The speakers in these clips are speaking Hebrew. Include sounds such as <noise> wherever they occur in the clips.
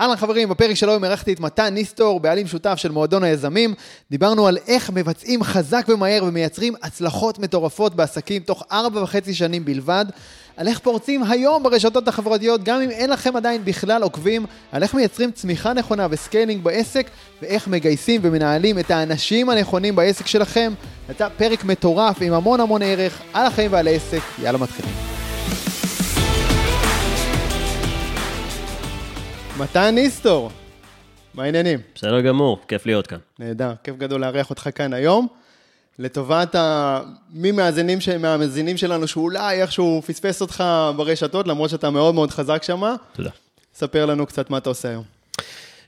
אהלן חברים, בפרק שלו אירחתי את מתן ניסטור, בעלים שותף של מועדון היזמים. דיברנו על איך מבצעים חזק ומהר ומייצרים הצלחות מטורפות בעסקים תוך ארבע וחצי שנים בלבד. על איך פורצים היום ברשתות החברתיות, גם אם אין לכם עדיין בכלל עוקבים, על איך מייצרים צמיחה נכונה ו scaling בעסק, ואיך מגייסים ומנהלים את האנשים הנכונים בעסק שלכם. יצא פרק מטורף עם המון המון ערך על החיים ועל העסק. יאללה מתחילים. מתן ניסטור, מה העניינים? בסדר גמור, כיף להיות כאן. נהדר, כיף גדול לארח אותך כאן היום. לטובת ה... מי מהמאזינים, ש... מהמאזינים שלנו שאולי איכשהו פספס אותך ברשתות, למרות שאתה מאוד מאוד חזק שם. תודה. ספר לנו קצת מה אתה עושה היום.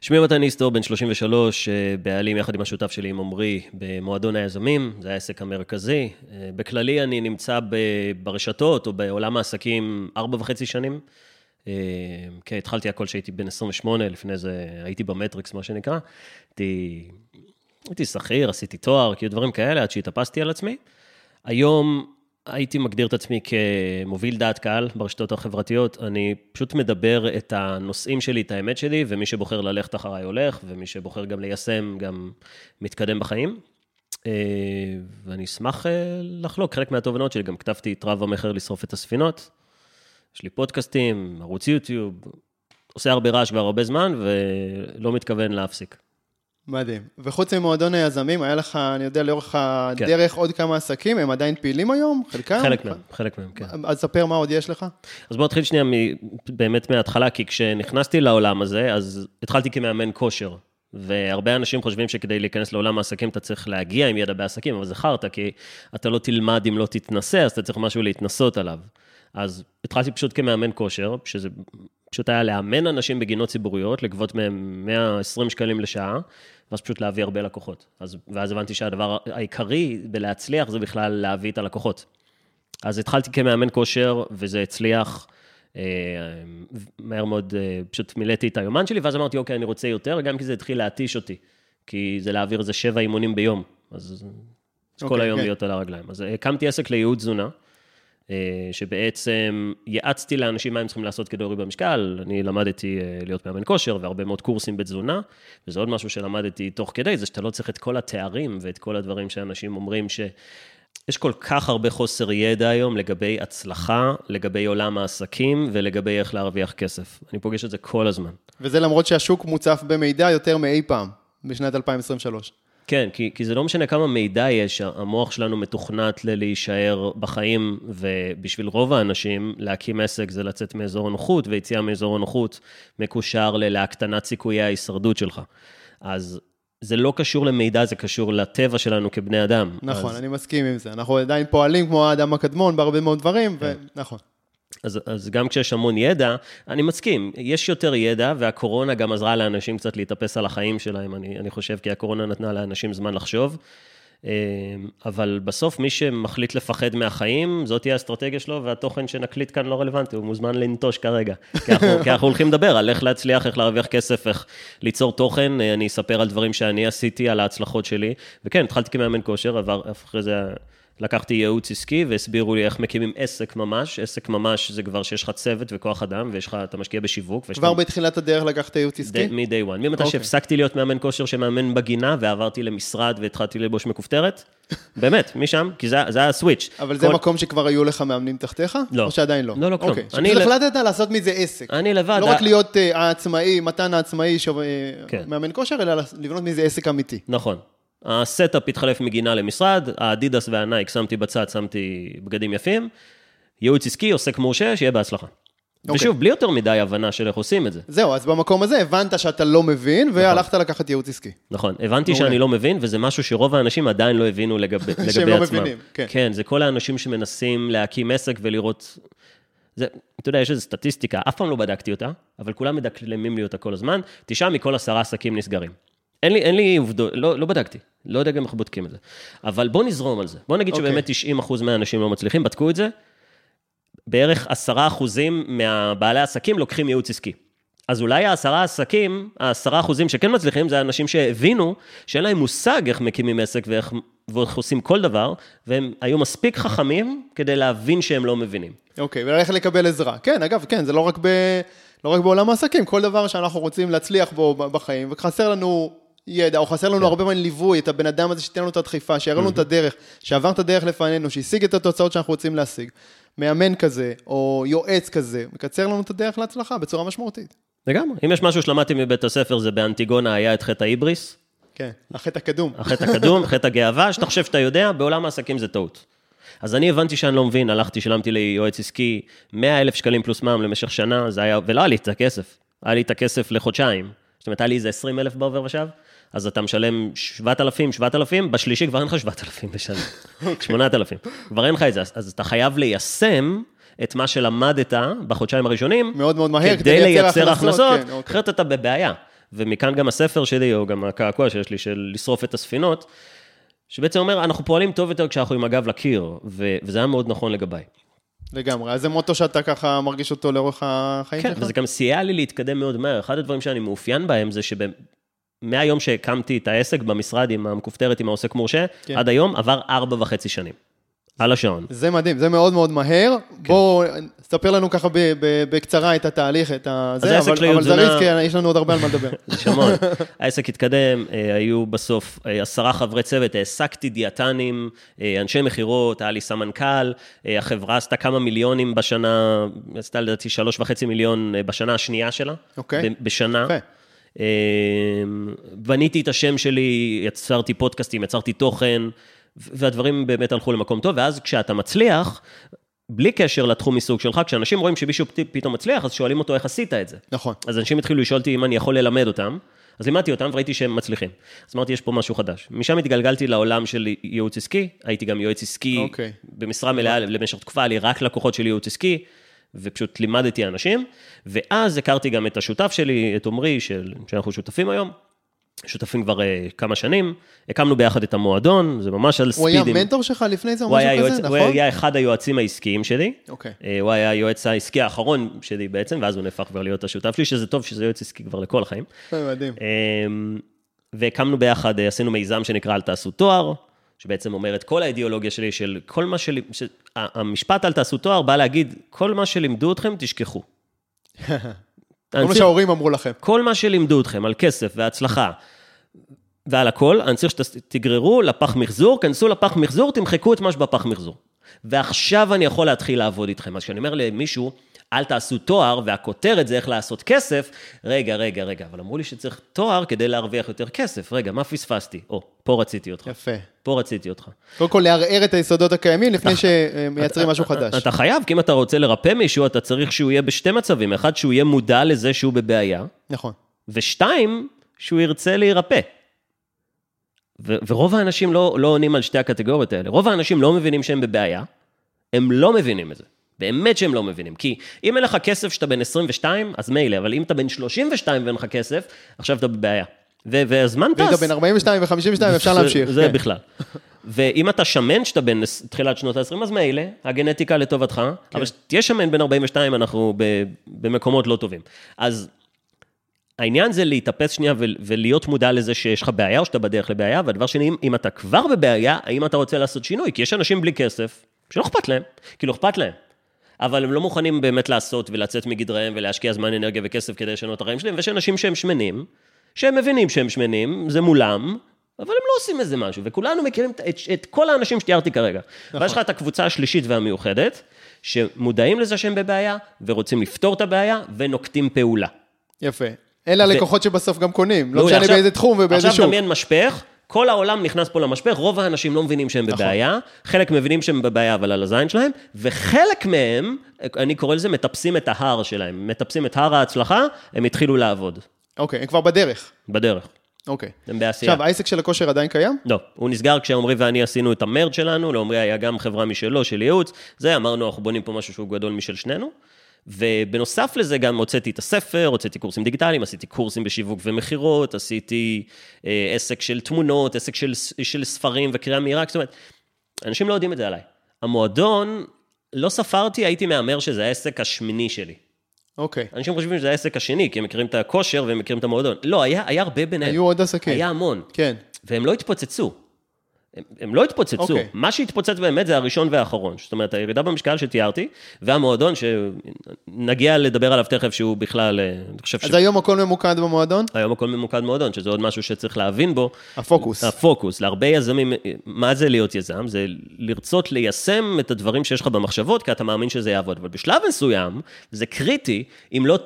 שמי מתן ניסטור, בן 33, אה, בעלים יחד עם השותף שלי, עם עמרי, במועדון היזמים, זה העסק המרכזי. אה, בכללי אני נמצא ברשתות או בעולם העסקים ארבע וחצי שנים. אה, כן, התחלתי הכל כשהייתי בן 28, לפני זה הייתי במטריקס, מה שנקרא. הייתי, הייתי שכיר, עשיתי תואר, כאילו דברים כאלה, עד שהתאפסתי על עצמי. היום הייתי מגדיר את עצמי כמוביל דעת קהל ברשתות החברתיות. אני פשוט מדבר את הנושאים שלי, את האמת שלי, ומי שבוחר ללכת אחריי הולך, ומי שבוחר גם ליישם גם מתקדם בחיים. אה, ואני אשמח אה, לחלוק חלק מהתובנות שלי, גם כתבתי את רב המכר לשרוף את הספינות. יש לי פודקאסטים, ערוץ יוטיוב, עושה הרבה רעש כבר הרבה זמן, ולא מתכוון להפסיק. מדהים. וחוץ ממועדון היזמים, היה לך, אני יודע, לאורך הדרך כן. עוד כמה עסקים, הם עדיין פעילים היום? חלקם? חלק מהם, חלק מהם, כן. אז ספר מה עוד יש לך. אז בוא נתחיל שנייה באמת מההתחלה, כי כשנכנסתי לעולם הזה, אז התחלתי כמאמן כושר. והרבה אנשים חושבים שכדי להיכנס לעולם העסקים אתה צריך להגיע עם ידע בעסקים, אבל זה חרטא, כי אתה לא תלמד אם לא תתנסה, אז אתה צריך משהו להתנסות עליו. אז התחלתי פשוט כמאמן כושר, שזה פשוט היה לאמן אנשים בגינות ציבוריות, לגבות מהם 120 שקלים לשעה, ואז פשוט להביא הרבה לקוחות. אז, ואז הבנתי שהדבר העיקרי בלהצליח זה בכלל להביא את הלקוחות. אז התחלתי כמאמן כושר, וזה הצליח. אה, מהר מאוד אה, פשוט מילאתי את היומן שלי, ואז אמרתי, אוקיי, אני רוצה יותר, גם כי זה התחיל להתיש אותי, כי זה להעביר איזה שבע אימונים ביום, אז אוקיי, כל היום כן. להיות על הרגליים. אז הקמתי עסק לייעוד תזונה. אה, שבעצם יעצתי לאנשים מה הם צריכים לעשות כדי להוריד במשקל. אני למדתי אה, להיות מאמן כושר והרבה מאוד קורסים בתזונה, וזה עוד משהו שלמדתי תוך כדי, זה שאתה לא צריך את כל התארים ואת כל הדברים שאנשים אומרים ש... יש כל כך הרבה חוסר ידע היום לגבי הצלחה, לגבי עולם העסקים ולגבי איך להרוויח כסף. אני פוגש את זה כל הזמן. וזה למרות שהשוק מוצף במידע יותר מאי פעם, בשנת 2023. כן, כי, כי זה לא משנה כמה מידע יש, המוח שלנו מתוכנת ללהישאר בחיים, ובשביל רוב האנשים, להקים עסק זה לצאת מאזור הנוחות, ויציאה מאזור הנוחות מקושר ללהקטנת סיכויי ההישרדות שלך. אז זה לא קשור למידע, זה קשור לטבע שלנו כבני אדם. נכון, אז... אני מסכים עם זה. אנחנו עדיין פועלים כמו האדם הקדמון בהרבה מאוד דברים, כן. ונכון. אז, אז גם כשיש המון ידע, אני מסכים, יש יותר ידע, והקורונה גם עזרה לאנשים קצת להתאפס על החיים שלהם, אני, אני חושב, כי הקורונה נתנה לאנשים זמן לחשוב. אה, אבל בסוף מי שמחליט לפחד מהחיים, זאת תהיה האסטרטגיה שלו, והתוכן שנקליט כאן לא רלוונטי, הוא מוזמן לנטוש כרגע. כי אנחנו, <laughs> כי אנחנו הולכים לדבר על איך להצליח, איך להרוויח כסף, איך ליצור תוכן, אה, אני אספר על דברים שאני עשיתי, על ההצלחות שלי. וכן, התחלתי כמאמן כושר, עבר אחרי זה... לקחתי ייעוץ עסקי והסבירו לי איך מקימים עסק ממש. עסק ממש זה כבר שיש לך צוות וכוח אדם, ויש לך, אתה משקיע בשיווק. כבר בתחילת הדרך לקחת ייעוץ עסקי? מ-day one. ממתי okay. שהפסקתי להיות מאמן כושר שמאמן בגינה, ועברתי למשרד והתחלתי לבוש מכופתרת. באמת, משם, כי זה, זה היה הסוויץ'. אבל כל... זה מקום שכבר היו לך מאמנים תחתיך? לא. או שעדיין לא? לא, לא, כלום. אוקיי, שפשוט החלטת לעשות מזה עסק. אני לבד. לא רק להיות uh, העצמאי, מתן העצמאי, שו... כן. מאמן כושר, אלא לבנות מזה עסק אמיתי. נכון. ה setup התחלף מגינה למשרד, האדידס והנייק שמתי בצד, שמתי בגדים יפים. ייעוץ עסקי, עוסק מורשה, שיהיה בהצלחה. Okay. אוקיי. ושוב, בלי יותר מדי הבנה של איך עושים את זה. זהו, אז במקום הזה הבנת שאתה לא מבין, נכון. והלכת לקחת ייעוץ עסקי. נכון, הבנתי מעולה. שאני לא מבין, וזה משהו שרוב האנשים עדיין לא הבינו לגב, <laughs> לגבי עצמם. שהם לא מבינים, כן. כן, זה כל האנשים שמנסים להקים עסק ולראות... זה, אתה יודע, יש איזו סטטיסטיקה, אף פעם לא בדקתי אותה, אבל כולם מדקלמים לי אותה כל הזמן, תשעה מכל עשרה עסקים נסגרים. אין לי, אין לי עובדות, לא, לא בדקתי, לא יודע גם איך בודקים את זה. אבל בוא נזרום על זה. בוא נגיד okay. שבאמת 90 אחוז מהאנשים לא מצליחים, בדקו את זה. בערך 10 אחוזים מהבעלי עסקים לוקחים ייעוץ עסקי. אז אולי העשרה עסקים, העשרה אחוזים שכן מצליחים, זה אנשים שהבינו שאין להם מושג איך מקימים עסק ואיך, ואיך עושים כל דבר, והם היו מספיק חכמים כדי להבין שהם לא מבינים. אוקיי, וללכת לקבל עזרה. כן, אגב, כן, זה לא רק, ב, לא רק בעולם העסקים, כל דבר שאנחנו רוצים להצליח בו בחיים, וחסר לנו ידע, או חסר לנו כן. הרבה פעמים ליווי, את הבן אדם הזה שייתן לנו את הדחיפה, שיראה לנו את הדרך, שעבר את הדרך לפנינו, שהשיג את התוצאות שאנחנו רוצים להשיג. מאמן כזה, או יועץ כזה, מקצר לנו את הדרך להצלחה בצורה משמעותית. לגמרי. אם יש משהו שלמדתי מבית הספר, זה באנטיגונה היה את חטא ההיבריס, כן, החטא הקדום. החטא הקדום, חטא הגאווה, שאתה חושב שאתה יודע, בעולם העסקים זה טעות. אז אני הבנתי שאני לא מבין, הלכתי, שילמתי ליועץ עסקי 100 אלף שקלים פלוס מע"מ למשך שנה, זה היה, ולא היה לי את הכסף, היה לי את הכסף לחודשיים. זאת אומרת, היה לי איזה 20 אלף בעובר ושב, אז אתה משלם 7,000, 7,000, בשלישי כבר אין לך 7,000 בשנה, <laughs> 8,000, כבר אין לך את זה, אז, אתה חייב ליישם את מה שלמדת בחודשיים הראשונים, מאוד מאוד מהר, כדי לייצר הכנסות, כן, אוקיי. אחרת אתה בבעיה. ומכאן גם הספר שלי, או גם הקעקוע שיש לי, של לשרוף את הספינות, שבעצם אומר, אנחנו פועלים טוב יותר כשאנחנו עם הגב לקיר, ו- וזה היה מאוד נכון לגביי. לגמרי, אז זה מוטו שאתה ככה מרגיש אותו לאורך החיים כן, שלך? וזה גם סייע לי להתקדם מאוד מהר. אחד הדברים שאני מאופיין בהם זה שמהיום שהקמתי את העסק במשרד עם המכופתרת, עם העוסק מורשה, כן. עד היום עבר ארבע וחצי שנים. על השעון. זה מדהים, זה מאוד מאוד מהר. כן. בואו, ספר לנו ככה ב- ב- בקצרה את התהליך, את ה... זה, העסק אבל, אבל זריז, תזונה- כי יש לנו עוד הרבה על מה לדבר. <laughs> זה שמון. העסק התקדם, אה, היו בסוף אה, עשרה חברי צוות, העסקתי דיאטנים, אה, אנשי מכירות, היה לי סמנכ"ל, החברה עשתה כמה מיליונים בשנה, עשתה לדעתי שלוש וחצי מיליון בשנה השנייה שלה. אוקיי. ב- בשנה. יפה. אה, בניתי את השם שלי, יצרתי פודקאסטים, יצרתי תוכן, והדברים באמת הלכו למקום טוב, ואז כשאתה מצליח, בלי קשר לתחום עיסוק שלך, כשאנשים רואים שמישהו פת- פתאום מצליח, אז שואלים אותו איך עשית את זה. נכון. אז אנשים התחילו לשאול אותי אם אני יכול ללמד אותם, אז לימדתי אותם וראיתי שהם מצליחים. אז אמרתי, יש פה משהו חדש. משם התגלגלתי לעולם של ייעוץ עסקי, הייתי גם יועץ עסקי אוקיי. במשרה מלאה למשך תקופה, היה לי רק לקוחות של ייעוץ עסקי, ופשוט לימדתי אנשים, ואז הכרתי גם את השותף שלי, את עמרי, של, שאנחנו שותפים היום, שותפים כבר אה, כמה שנים, הקמנו ביחד את המועדון, זה ממש על הוא היה ספידים. מנטור שלך לפני זה או הוא משהו יועץ, כזה, הוא נכון? היה אחד היועצים העסקיים שלי. אוקיי. אה, הוא היה היועץ העסקי האחרון שלי בעצם, ואז הוא נהפך כבר להיות השותף שלי, שזה טוב שזה יועץ עסקי כבר לכל החיים. מדהים. אמ, והקמנו ביחד, אה, עשינו מיזם שנקרא אל תעשו תואר, שבעצם אומר את כל האידיאולוגיה שלי, של כל מה שלי, ש... המשפט אל תעשו תואר בא להגיד, כל מה שלימדו אתכם, תשכחו. <laughs> כל מה שההורים אמרו לכם. כל מה שלימדו אתכם על כסף והצלחה ועל הכל, אני צריך שתגררו לפח מחזור, כנסו לפח מחזור, תמחקו את מה שבפח מחזור. ועכשיו אני יכול להתחיל לעבוד איתכם. אז כשאני אומר למישהו, אל תעשו תואר, והכותרת זה איך לעשות כסף, רגע, רגע, רגע, אבל אמרו לי שצריך תואר כדי להרוויח יותר כסף. רגע, מה פספסתי? או, פה רציתי אותך. יפה. פה רציתי אותך. קודם כל לערער את היסודות הקיימים לפני שמייצרים משהו חדש. אתה חייב, כי אם אתה רוצה לרפא מישהו, אתה צריך שהוא יהיה בשתי מצבים. אחד, שהוא יהיה מודע לזה שהוא בבעיה, נכון. ושתיים, שהוא ירצה להירפא. ו- ורוב האנשים לא, לא עונים על שתי הקטגוריות האלה. רוב האנשים לא מבינים שהם בבעיה, הם לא מבינים את זה. באמת שהם לא מבינים. כי אם אין לך כסף שאתה בן 22, אז מילא, אבל אם אתה בן 32 ואין לך כסף, עכשיו אתה בבעיה. ו- והזמן טס. ואם אתה בן 42 ו-52 אפשר להמשיך. זה כן. בכלל. ואם אתה שמן שאתה בן תחילת שנות ה-20, אז מילא, הגנטיקה לטובתך, כן. אבל כשתהיה שמן בן 42, אנחנו ב- במקומות לא טובים. אז העניין זה להתאפס שנייה ו- ולהיות מודע לזה שיש לך בעיה או שאתה בדרך לבעיה, והדבר שני, אם- אם אתה כבר בבעיה, האם אתה רוצה לעשות שינוי? כי יש אנשים בלי כסף, שלא אכפת להם, כאילו אכפת להם. אבל הם לא מוכנים באמת לעשות ולצאת מגדריהם ולהשקיע זמן, אנרגיה וכסף כדי לשנות את החיים שלהם, ויש אנשים שהם שמנים, שהם מבינים שהם שמנים, זה מולם, אבל הם לא עושים איזה משהו, וכולנו מכירים את, את, את כל האנשים שתיארתי כרגע. נכון. ויש לך את הקבוצה השלישית והמיוחדת, שמודעים לזה שהם בבעיה, ורוצים לפתור את הבעיה, ונוקטים פעולה. יפה. אלה הלקוחות שבסוף גם קונים, לא משנה עכשיו- באיזה תחום ובאיזה עכשיו שוק. דמיין משפך, כל העולם נכנס פה למשפך, רוב האנשים לא מבינים שהם נכון. בבעיה, חלק מבינים שהם בבעיה אבל על הזין שלהם, וחלק מהם, אני קורא לזה מטפסים את ההר שלהם, מטפסים את הר ההצלחה, הם התחילו לעבוד, אוקיי, הם כבר בדרך. בדרך, אוקיי. הם בעשייה. עכשיו, העסק של הכושר עדיין קיים? לא, הוא נסגר כשעמרי ואני עשינו את המרד שלנו, לעמרי היה גם חברה משלו, של ייעוץ, זה, אמרנו, אנחנו בונים פה משהו שהוא גדול משל שנינו. ובנוסף לזה גם הוצאתי את הספר, הוצאתי קורסים דיגיטליים, עשיתי קורסים בשיווק ומכירות, עשיתי אה, עסק של תמונות, עסק של, של ספרים וקריאה מהירה, זאת אומרת, אנשים לא יודעים את זה עליי. המועדון, לא ספרתי, הייתי מהמר שזה העסק השמיני שלי. אוקיי. אנשים חושבים שזה העסק השני, כי הם מכירים את הכושר והם מכירים את המועדון. לא, היה, היה הרבה ביניהם. היו עוד עסקים. היה המון. כן. והם לא התפוצצו. הם, הם לא התפוצצו. אוקיי. Okay. מה שהתפוצץ באמת זה הראשון והאחרון. זאת אומרת, הירידה במשקל שתיארתי, והמועדון, שנגיע לדבר עליו תכף, שהוא בכלל, אה, אני חושב אז היום הכל ממוקד במועדון? היום הכל ממוקד מועדון, שזה עוד משהו שצריך להבין בו. הפוקוס. הפוקוס. להרבה יזמים, מה זה להיות יזם? זה לרצות ליישם את הדברים שיש לך במחשבות, כי אתה מאמין שזה יעבוד. אבל בשלב מסוים, זה קריטי, אם לא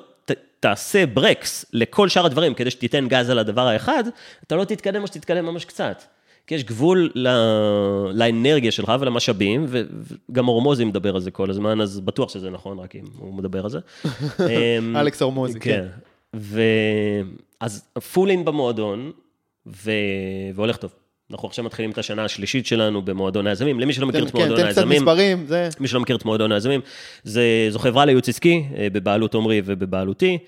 תעשה ברקס לכל שאר הדברים, כדי שתיתן גז על הדבר האחד, אתה לא תתקדם או שתתקדם ממש קצת. כי יש גבול ל... לאנרגיה שלך ולמשאבים, וגם אורמוזי מדבר על זה כל הזמן, אז בטוח שזה נכון, רק אם הוא מדבר על זה. <laughs> אמ, אלכס אורמוזי, כן. ו... אז פולין במועדון, ו... והולך טוב. אנחנו עכשיו מתחילים את השנה השלישית שלנו במועדון היזמים. למי שלא מכיר את מועדון כן, היזמים... תן קצת מספרים, זה... מי שלא מכיר את מועדון היזמים, זו חברה לייעוץ עסקי, אה, בבעלות עמרי ובבעלותי,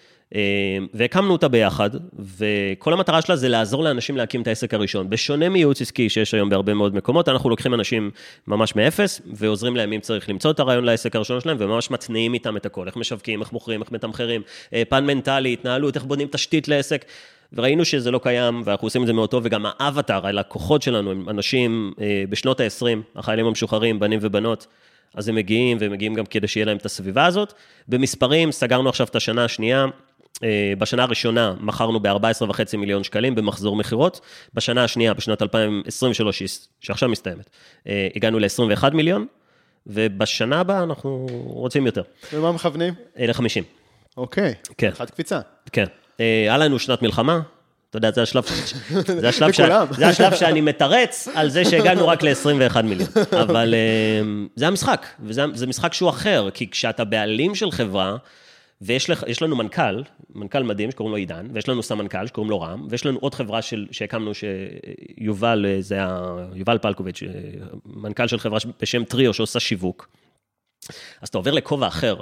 והקמנו אותה ביחד, וכל המטרה שלה זה לעזור לאנשים להקים את העסק הראשון. בשונה מייעוץ עסקי שיש היום בהרבה מאוד מקומות, אנחנו לוקחים אנשים ממש מאפס, ועוזרים להם אם צריך למצוא את הרעיון לעסק הראשון שלהם, וממש מתניעים איתם את הכל, איך משווקים, איך מוכרים, איך מתמחרים, אה, פן מנטלי, התנהלות, איך בונים תשתית לעסק. וראינו שזה לא קיים, ואנחנו עושים את זה מאוד טוב, וגם האבטר, הלקוחות שלנו, הם אנשים אה, בשנות ה-20, החיילים המשוחררים, בנים ובנות, אז הם מגיעים, והם מגיעים גם כדי שיהיה להם את הסביבה הזאת. במספרים, סגרנו עכשיו את השנה השנייה, בשנה הראשונה מכרנו ב-14.5 מיליון שקלים במחזור מכירות, בשנה השנייה, בשנת 2023, שעכשיו מסתיימת, אה, הגענו ל-21 מיליון, ובשנה הבאה אנחנו רוצים יותר. ומה מכוונים? ל-50. אוקיי. כן. אחת קפיצה. כן. היה לנו שנת מלחמה, אתה יודע, זה השלב, <laughs> זה השלב, ש... זה השלב שאני מתרץ על זה שהגענו רק ל-21 מיליון. אבל אה, זה המשחק, וזה משחק שהוא אחר, כי כשאתה בעלים של חברה, ויש לך, לנו מנכ"ל, מנכ"ל מדהים שקוראים לו עידן, ויש לנו סמנכ"ל שקוראים לו רם, ויש לנו עוד חברה של, שהקמנו, שיובל, אה, זה ה... יובל פלקוביץ', אה, מנכ"ל של חברה בשם טריו שעושה שיווק. אז אתה עובר לכובע אחר.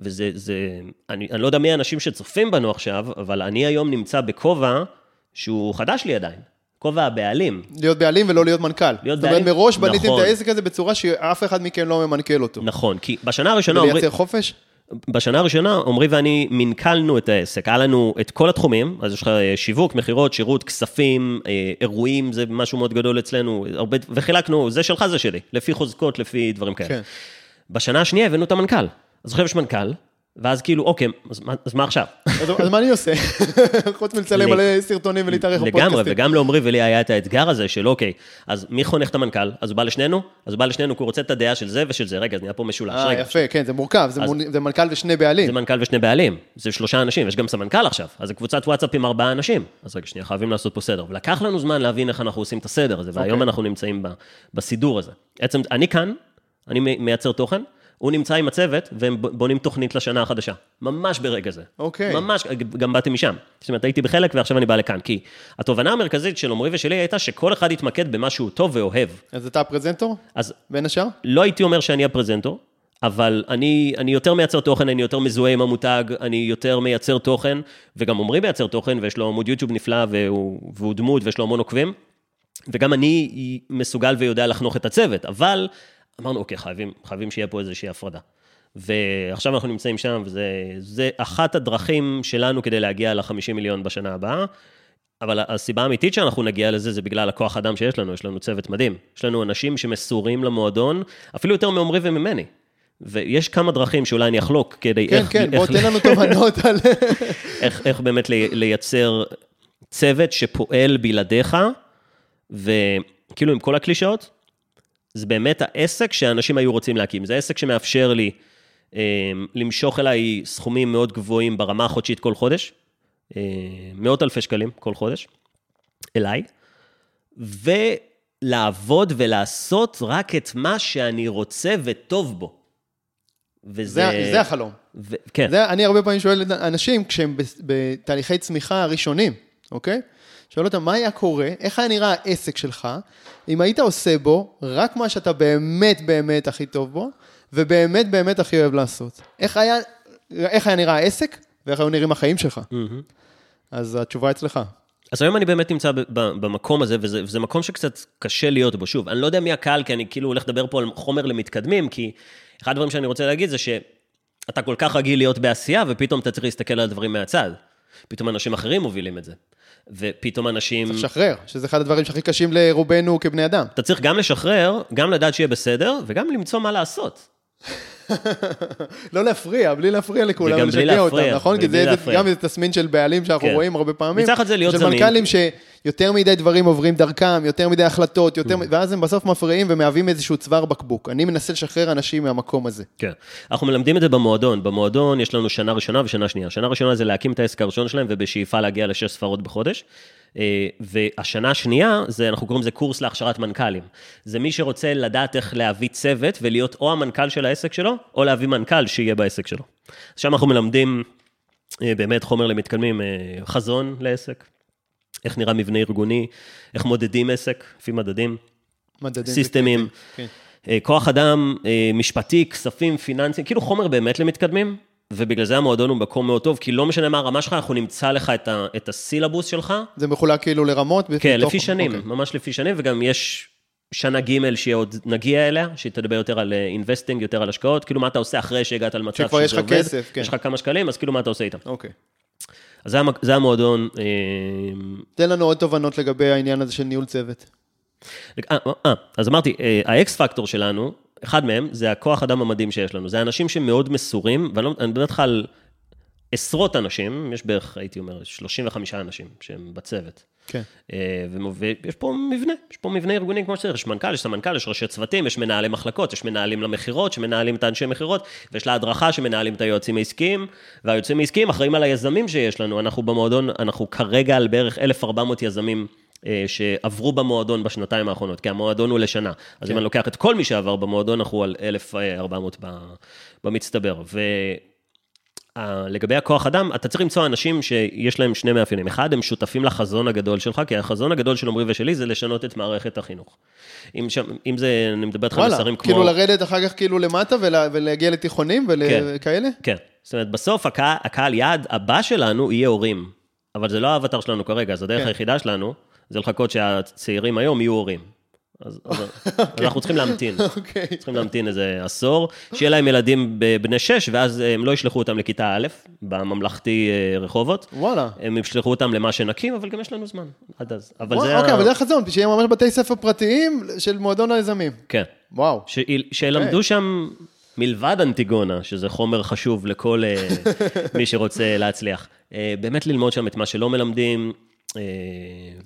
וזה, זה, אני, אני לא יודע מי האנשים שצופים בנו עכשיו, אבל אני היום נמצא בכובע שהוא חדש לי עדיין. כובע הבעלים. להיות בעלים ולא להיות מנכ"ל. להיות זאת אומרת, בעלים, מראש בניתם נכון. את העסק הזה בצורה שאף אחד מכם לא ממנכ"ל אותו. נכון, כי בשנה הראשונה... ולייצר חופש? בשנה הראשונה, עמרי ואני מנכלנו את העסק, היה לנו את כל התחומים, אז יש לך אה, שיווק, מכירות, שירות, כספים, אה, אירועים, זה משהו מאוד גדול אצלנו, הרבה, וחילקנו, זה שלך, זה שלי, לפי חוזקות, לפי דברים כאלה. כן. בשנה השנייה הבאנו את המנכ"ל. אז עכשיו יש מנכ"ל, ואז כאילו, אוקיי, אז, מה- אז מה עכשיו? אז מה אני עושה? <laughs> חוץ מלצלם מלא סרטונים ולהתארח לגמרי, בפודקאסטים. וגם לעמרי ולי היה את האתגר הזה של אוקיי, אז מי חונך את המנכ"ל? אז הוא בא לשנינו? אז הוא בא לשנינו כי הוא רוצה את הדעה של זה ושל זה. רגע, אז נהיה פה משולש. אה, יפה, כן, זה מורכב, זה אז- מוני- זה מנכ"ל ושני בעלים. זה מנכ"ל ושני בעלים, זה שלושה אנשים, יש גם סמנכ"ל עכשיו, אז זה קבוצת וואטסאפ עם ארבעה אנשים. אז רגע, שנייה, חייבים לעשות פה סדר. ולקח לנו זמן להבין איך אנחנו עושים את הסדר הזה, והיום אוקיי. אנחנו נמצאים בסידור הזה. בעצם, אני כאן, אני מייצר תוכן, הוא נמצא עם הצוות, והם בונים תוכנית לשנה החדשה. ממש ברגע זה. אוקיי. ממש, גם באתי משם. זאת אומרת, הייתי בחלק ועכשיו אני בא לכאן. כי התובנה המרכזית של עמרי ושלי הייתה שכל אחד יתמקד במה שהוא טוב ואוהב. אז אתה הפרזנטור, אז בין השאר? לא הייתי אומר שאני הפרזנטור, אבל אני, אני יותר מייצר תוכן, אני יותר מזוהה עם המותג, אני יותר מייצר תוכן, וגם עמרי מייצר תוכן, ויש לו עמוד יוטיוב נפלא, והוא, והוא דמות, ויש לו המון עוקבים, וגם אני מסוגל ויודע לחנוך את הצוות, אבל אמרנו, אוקיי, חייבים, חייבים שיהיה פה איזושהי הפרדה. ועכשיו אנחנו נמצאים שם, וזה זה אחת הדרכים שלנו כדי להגיע ל-50 מיליון בשנה הבאה. אבל הסיבה האמיתית שאנחנו נגיע לזה, זה בגלל הכוח אדם שיש לנו, יש לנו צוות מדהים. יש לנו אנשים שמסורים למועדון, אפילו יותר מעומרי וממני. ויש כמה דרכים שאולי אני אחלוק כדי כן, איך, כן, בוא איך, תן לנו תובנות <laughs> על... איך, איך באמת לי- לייצר צוות שפועל בלעדיך, וכאילו עם כל הקלישאות, זה באמת העסק שאנשים היו רוצים להקים. זה עסק שמאפשר לי אה, למשוך אליי סכומים מאוד גבוהים ברמה החודשית כל חודש, אה, מאות אלפי שקלים כל חודש, אליי, ולעבוד ולעשות רק את מה שאני רוצה וטוב בו. וזה... זה זה החלום. ו... כן. זה, אני הרבה פעמים שואל אנשים, כשהם בתהליכי צמיחה ראשונים, אוקיי? שואל אותם, מה היה קורה, איך היה נראה העסק שלך, אם היית עושה בו רק מה שאתה באמת באמת הכי טוב בו, ובאמת באמת הכי אוהב לעשות. איך היה, איך היה נראה העסק, ואיך היו נראים החיים שלך. מהמם. אז התשובה אצלך. אז היום אני באמת נמצא במקום הזה, וזה, וזה מקום שקצת קשה להיות בו. שוב, אני לא יודע מי הקהל, כי אני כאילו הולך לדבר פה על חומר למתקדמים, כי אחד הדברים שאני רוצה להגיד זה אתה כל כך רגיל להיות בעשייה, ופתאום אתה צריך להסתכל על הדברים מהצד. פתאום אנשים אחרים מובילים את זה. ופתאום אנשים... צריך לשחרר, שזה אחד הדברים שהכי קשים לרובנו כבני אדם. אתה צריך גם לשחרר, גם לדעת שיהיה בסדר, וגם למצוא מה לעשות. לא להפריע, בלי להפריע לכולם, להפריע, אותם, נכון? כי זה. גם איזה תסמין של בעלים שאנחנו כן. רואים הרבה פעמים. מצד אחד זה להיות של זמין. מנכ"לים שיותר מדי דברים עוברים דרכם, יותר מדי החלטות, יותר Mm. ואז הם בסוף מפריעים ומהווים איזשהו צוואר בקבוק. אני מנסה לשחרר אנשים מהמקום הזה. כן. אנחנו מלמדים את זה במועדון. במועדון יש לנו שנה ראשונה ושנה שנייה. שנה ראשונה זה להקים את העסק הראשון שלהם ובשאיפה להגיע לשש ספרות בחודש. אה, והשנה השנייה, זה, אנחנו קוראים לזה קורס להכשרת מנכ"לים. זה מי שרוצה לדעת איך להביא צוות ולהיות או המנכ"ל של העסק שלו, או להביא מנכ"ל שיהיה בעסק שלו. שם אנחנו מלמדים אה, באמת חומר למתקדמים, אה, חזון לעסק, איך נראה מבנה ארגוני, איך מודדים עסק, לפי מדדים. מדדים. סיסטמים, כן. אה, כוח אדם, אה, משפטי, כספים, פיננסים, כאילו חומר באמת למתקדמים, ובגלל זה המועדון הוא מקום מאוד טוב, כי לא משנה מה הרמה שלך, אנחנו נמצא לך את, ה, את הסילבוס שלך, זה מחולק כאילו לרמות? כן, בתוך- לפי שנים, אוקיי. ממש לפי שנים, וגם יש שנה ג' שעוד נגיע אליה, שהיא תדבר יותר על investing, יותר על השקעות, כאילו מה אתה עושה אחרי שהגעת למצב שזה שכבר יש לך עובד, כסף, כן. יש לך כמה שקלים, אז כאילו מה אתה עושה איתם. אוקיי. אז זה, המ- זה המועדון. אה, תן לנו עוד תובנות לגבי העניין הזה של ניהול צוות. אה, אה, אז אמרתי, אה, האקס פקטור שלנו, אחד מהם, זה הכוח אדם המדהים שיש לנו. זה אנשים שמאוד מסורים, ואני לא- מדבר איתך על עשרות אנשים, יש בערך, הייתי אומר, 35 אנשים שהם בצוות. כן. אה, ויש פה מבנה, יש פה מבנה ארגוני כמו שצריך, יש מנכ"ל, יש סמנכ"ל, יש ראשי צוותים, יש מנהלי מחלקות, יש מנהלים למכירות, שמנהלים את האנשי מכירות, ויש לה הדרכה שמנהלים את היועצים העסקיים, והיועצים העסקיים אחראים על היזמים שיש לנו. אנחנו במועדון, אנחנו כרגע על בערך 1,400 יזמים. אה, שעברו במועדון בשנתיים האחרונות, כי המועדון הוא לשנה. אז אם אני לוקח את כל מי שעבר במועדון, אנחנו על 1,400 ב- במצטבר. ו... לגבי הכוח אדם, אתה צריך למצוא אנשים שיש להם שני מאפיינים. אחד, הם שותפים לחזון הגדול שלך, כי החזון הגדול של עמרי ושלי זה לשנות את מערכת החינוך. אם, שם, אם זה, אני מדבר איתך על מסרים כמו... כאילו לרדת אחר כך כאילו למטה ולה- ולהגיע לתיכונים וכאלה? כן. זאת אומרת, בסוף הקהל, הקהל יעד הבא שלנו יהיה הורים. אבל זה לא האבטר שלנו כרגע, אז הדרך כן. היחידה שלנו זה לחכות שהצעירים היום יהיו הורים. אז, אז, אז אנחנו צריכים להמתין. אוקיי. צריכים להמתין איזה עשור, שיהיה להם ילדים בני שש, ואז הם לא ישלחו אותם לכיתה א', בממלכתי אה, רחובות. וואלה. הם ישלחו אותם למה שנקים, אבל גם יש לנו זמן עד אז. אבל זה... אוקיי, אבל זה החזון, שיהיה ממש בתי ספר פרטיים של מועדון היזמים. כן. וואו. ש... שילמדו אוקיי. שם מלבד אנטיגונה, שזה חומר חשוב לכל אה, מי שרוצה להצליח. אה, באמת ללמוד שם את מה שלא מלמדים. אה,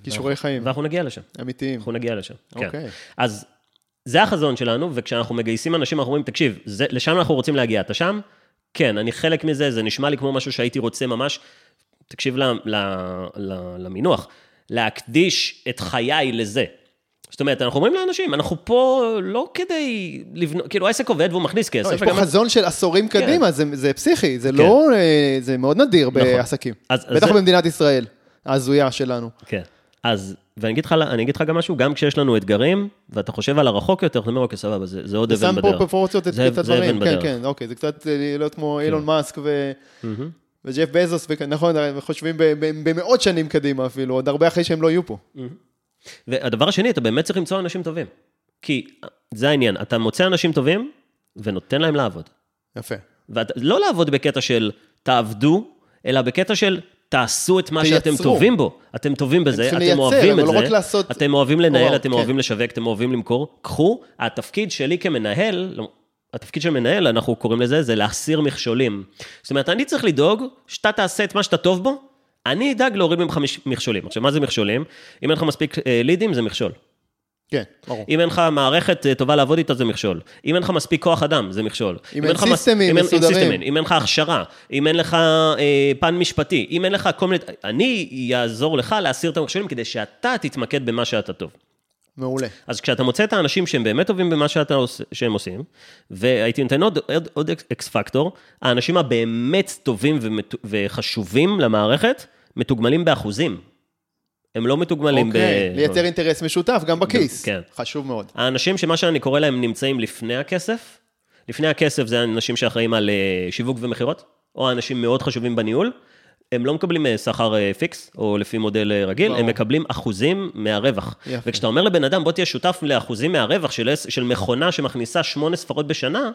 כישורי חיים. ואנחנו נגיע לשם. אמיתיים. אנחנו נגיע לשם. כן. אוקיי. אז זה החזון שלנו, וכשאנחנו מגייסים אנשים, אנחנו אומרים, תקשיב, זה, לשם אנחנו רוצים להגיע. אתה שם? כן, אני חלק מזה, זה נשמע לי כמו משהו שהייתי רוצה ממש, תקשיב ל, ל, ל, למינוח, להקדיש את חיי לזה. זאת אומרת, אנחנו אומרים לאנשים, אנחנו פה לא כדי לבנות, כאילו העסק עובד והוא מכניס כסף. לא, יש פה חזון של עשורים כן. קדימה, זה- זה פסיכי, זה לא, אה, זה מאוד נדיר בעסקים. אז- אז בטח זה- במדינת ישראל, ההזויה שלנו. כן. אז, ואני אגיד לך, אני אגיד לך גם משהו, גם כשיש לנו אתגרים, ואתה חושב על הרחוק יותר, אתה אומר, אוקיי, סבבה, זה, זה עוד זה אבן שם בדרך. פה פרופורציות את את זה הדברים, אבן כן, בדרך. כן, אוקיי, זה קצת אה, להיות כמו אילון מאסק ו- וג'ף בזוס, נכון, הם חושבים במאות שנים קדימה אפילו, עוד הרבה אחרי שהם לא יהיו פה. והדבר השני, אתה באמת צריך למצוא אנשים טובים. כי זה העניין, אתה מוצא אנשים טובים ונותן להם לעבוד. יפה. ולא לעבוד בקטע של תעבדו, אלא בקטע של תעשו את מה שאתם תייצרו. טובים בו. אתם טובים בזה, אתם לייצר, אוהבים אבל את לא זה, רק לעשות- אתם אוהבים לנהל, וואו, אתם כן. אוהבים לשווק, אתם אוהבים למכור. קחו, התפקיד שלי כמנהל, לא, התפקיד של מנהל, אנחנו קוראים לזה, זה להסיר מכשולים. זאת אומרת, אני צריך לדאוג שאתה תעשה את מה שאתה טוב בו, אני אדאג להוריד ממך מכשולים. עכשיו, מה זה מכשולים? אם אין לך מספיק אה, לידים, זה מכשול. כן, ברור. אם אין לך מערכת אה, טובה לעבוד איתה, זה מכשול. אם אין לך מספיק כוח אדם, זה מכשול. אם אין לך מס- סיסטמים אם אם מסודרים. סיסטמים, אם אין לך הכשרה, אם אין לך אה, פן משפטי, אם אין לך כל מיני... אני אעזור לך להסיר את המכשולים כדי שאתה תתמקד במה שאתה טוב. מעולה. אז כשאתה מוצא את האנשים שהם באמת טובים במה שאתה עוש, שהם עושים, והייתי נותן עוד, עוד, עוד X factor, האנשים הבאמת טובים ומת, וחשובים למערכת, מתוגמלים באחוזים. הם לא מתוגמלים אוקיי, ב... לייצר אינטרס משותף, גם בכיס. כן. חשוב מאוד. האנשים שמה שאני קורא להם נמצאים לפני הכסף, לפני הכסף זה אנשים שאחראים על אה, שיווק ומכירות, או אנשים מאוד חשובים בניהול, הם לא מקבלים אה, שכר אה, fix, או לפי מודל רגיל, ברור. הם מקבלים אחוזים מהרווח. יפה. וכשאתה אומר לבן אדם, בוא תהיה שותף לאחוזים מהרווח של, של מכונה שמכניסה שמונה ספרות בשנה,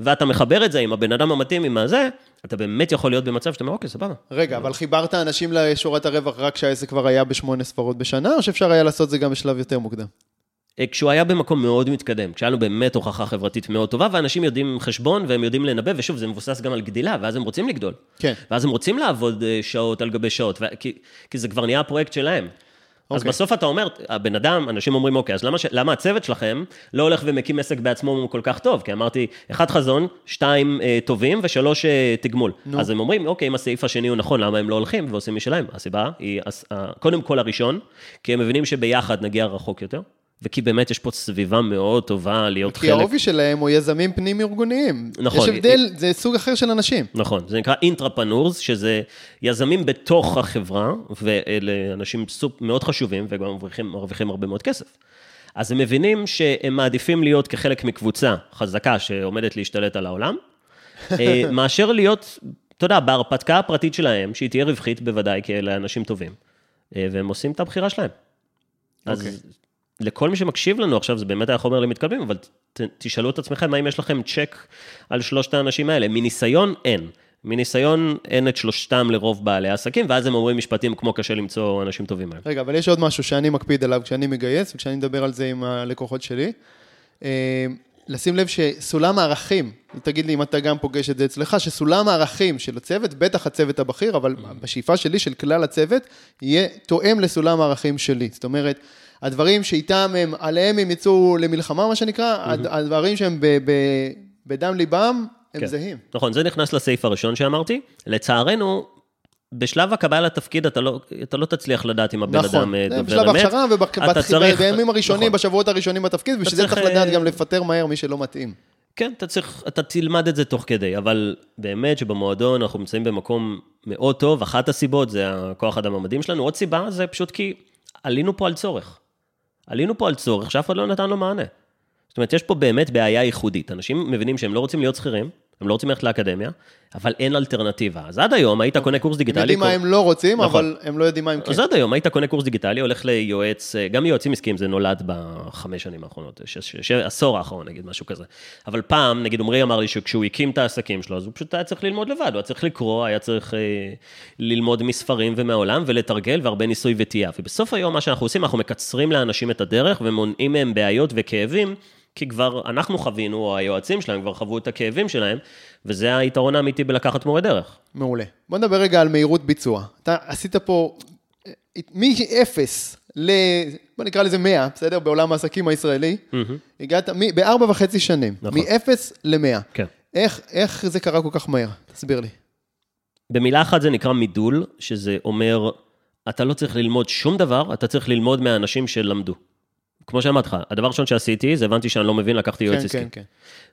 ואתה מחבר את זה עם הבן אדם המתאים, עם הזה, אתה באמת יכול להיות במצב שאתה אומר, אוקיי, סבבה. רגע, אבל חיברת אנשים לשורת הרווח רק כשהעסק כבר היה בשמונה ספרות בשנה, או שאפשר היה לעשות זה גם בשלב יותר מוקדם? אה, כשהוא היה במקום מאוד מתקדם, כשהיה לנו באמת הוכחה חברתית מאוד טובה, ואנשים יודעים חשבון והם יודעים לנבא, ושוב, זה מבוסס גם על גדילה, ואז הם רוצים לגדול. כן. ואז הם רוצים לעבוד אה, שעות על גבי שעות, ו- כי, כי זה כבר נהיה הפרויקט שלהם. אז אוקיי. בסוף אתה אומר, הבן אדם, אנשים אומרים, אוקיי, אז למה, ש... למה הצוות שלכם לא הולך ומקים עסק בעצמו כל כך טוב? כי אמרתי, אחד חזון, שתיים אה, טובים ושלוש אה, תגמול. נו. אז הם אומרים, אוקיי, אם הסעיף השני הוא נכון, למה הם לא הולכים ועושים משלהם? הסיבה היא, קודם כל הראשון, כי הם מבינים שביחד נגיע רחוק יותר, וכי באמת יש פה סביבה מאוד טובה להיות כי חלק. האופי שלהם הוא יזמים פנים-ארגוניים. נכון. יש הבדל, זה סוג אחר של אנשים. נכון, זה נקרא אינטרפנורס, שזה יזמים בתוך החברה, ואלה אנשים סופ מאוד חשובים, וגם מרוויחים, מרוויחים הרבה מאוד כסף. אז הם מבינים שהם מעדיפים להיות כחלק מקבוצה חזקה שעומדת להשתלט על העולם, אה, <laughs> מאשר להיות, אתה יודע, בהרפתקה הפרטית שלהם, שהיא תהיה רווחית בוודאי, כי אלה אנשים טובים, אה, והם עושים את הבחירה שלהם. אז אוקיי. לכל מי שמקשיב לנו עכשיו, זה באמת היה חומר למתקדמים, אבל ת, תשאלו את עצמכם, האם יש לכם צ'ק על שלושת האנשים האלה? מניסיון, אין. מניסיון, אין את שלושתם לרוב בעלי העסקים, ואז הם אומרים משפטים כמו קשה למצוא אנשים טובים היום. רגע, אבל יש עוד משהו שאני מקפיד עליו כשאני מגייס, וכשאני מדבר על זה עם הלקוחות שלי. אה, לשים לב שסולם הערכים, תגיד לי אם אתה גם פוגש את זה אצלך, שסולם הערכים של הצוות, בטח הצוות הבכיר, אבל בשאיפה שלי, של כלל הצוות, יהיה תואם לסולם הערכים שלי. זאת אומרת, הדברים שאיתם הם, עליהם הם יצאו למלחמה, מה שנקרא, הד- הדברים שהם ב- ב- בדם ליבם, הם כן. זהים. נכון, זה נכנס לסעיף הראשון שאמרתי. לצערנו, בשלב הקבלה לתפקיד אתה לא, אתה לא תצליח לדעת אם הבן נכון, אדם אה, דובר בשלב אמת. ההכשרה אתה צריך- ובימים הראשונים, נכון. בשבועות הראשונים בתפקיד, בשביל זה צריך, צריך לדעת אה, גם לפטר מהר מי שלא מתאים. כן, אתה צריך, אתה תלמד את זה תוך כדי, אבל באמת שבמועדון אנחנו נמצאים במקום מאוד טוב, אחת הסיבות זה הכוח אדם המדהים שלנו, עוד סיבה זה פשוט כי עלינו פה על צורך. עלינו פה על צורך שאף אחד לא נתן לו מענה. זאת אומרת, יש פה באמת בעיה ייחודית. אנשים מבינים שהם לא רוצים להיות שכירים, הם לא רוצים ללכת לאקדמיה, אבל אין אלטרנטיבה. אז עד היום היית קונה קורס הם דיגיטלי. יודעים מה הם לא רוצים, נכון. אבל הם לא יודעים מה הם כן. אז עד היום היית קונה קורס דיגיטלי, הולך ליועץ, אה, גם יועצים עסקיים, זה נולד בחמש שנים האחרונות, ש- עשור האחרון נגיד, משהו כזה. אבל פעם, נגיד עמרי אמר לי שכשהוא הקים את העסקים שלו, אז הוא פשוט היה צריך ללמוד לבד, הוא היה צריך לקרוא, היה צריך אה, ללמוד מספרים ומהעולם ולתרגל והרבה ניסוי וטעייה. ובסוף היום מה שאנחנו עושים, אנחנו מקצרים לאנשים את הדרך ומונעים מהם בעיות וכאבים. כי כבר אנחנו חווינו, או היועצים שלהם כבר חוו את הכאבים שלהם, וזה היתרון האמיתי בלקחת מורה דרך. מעולה. בוא נדבר רגע על מהירות ביצוע. אתה עשית פה אה, מ-0 ל... בוא נקרא לזה 100, בסדר? בעולם העסקים הישראלי. הגעת מ- בארבע וחצי שנים. נכון. מ-0 ל-100. כן. איך, איך זה קרה כל כך מהר? תסביר לי. במילה אחת זה נקרא מידול, שזה אומר, אתה לא צריך ללמוד שום דבר, אתה צריך ללמוד מהאנשים שלמדו. כמו שאמרתי לך, הדבר הראשון שעשיתי, זה הבנתי שאני לא מבין, לקחתי יועץ כן, עסקי. כן, כן.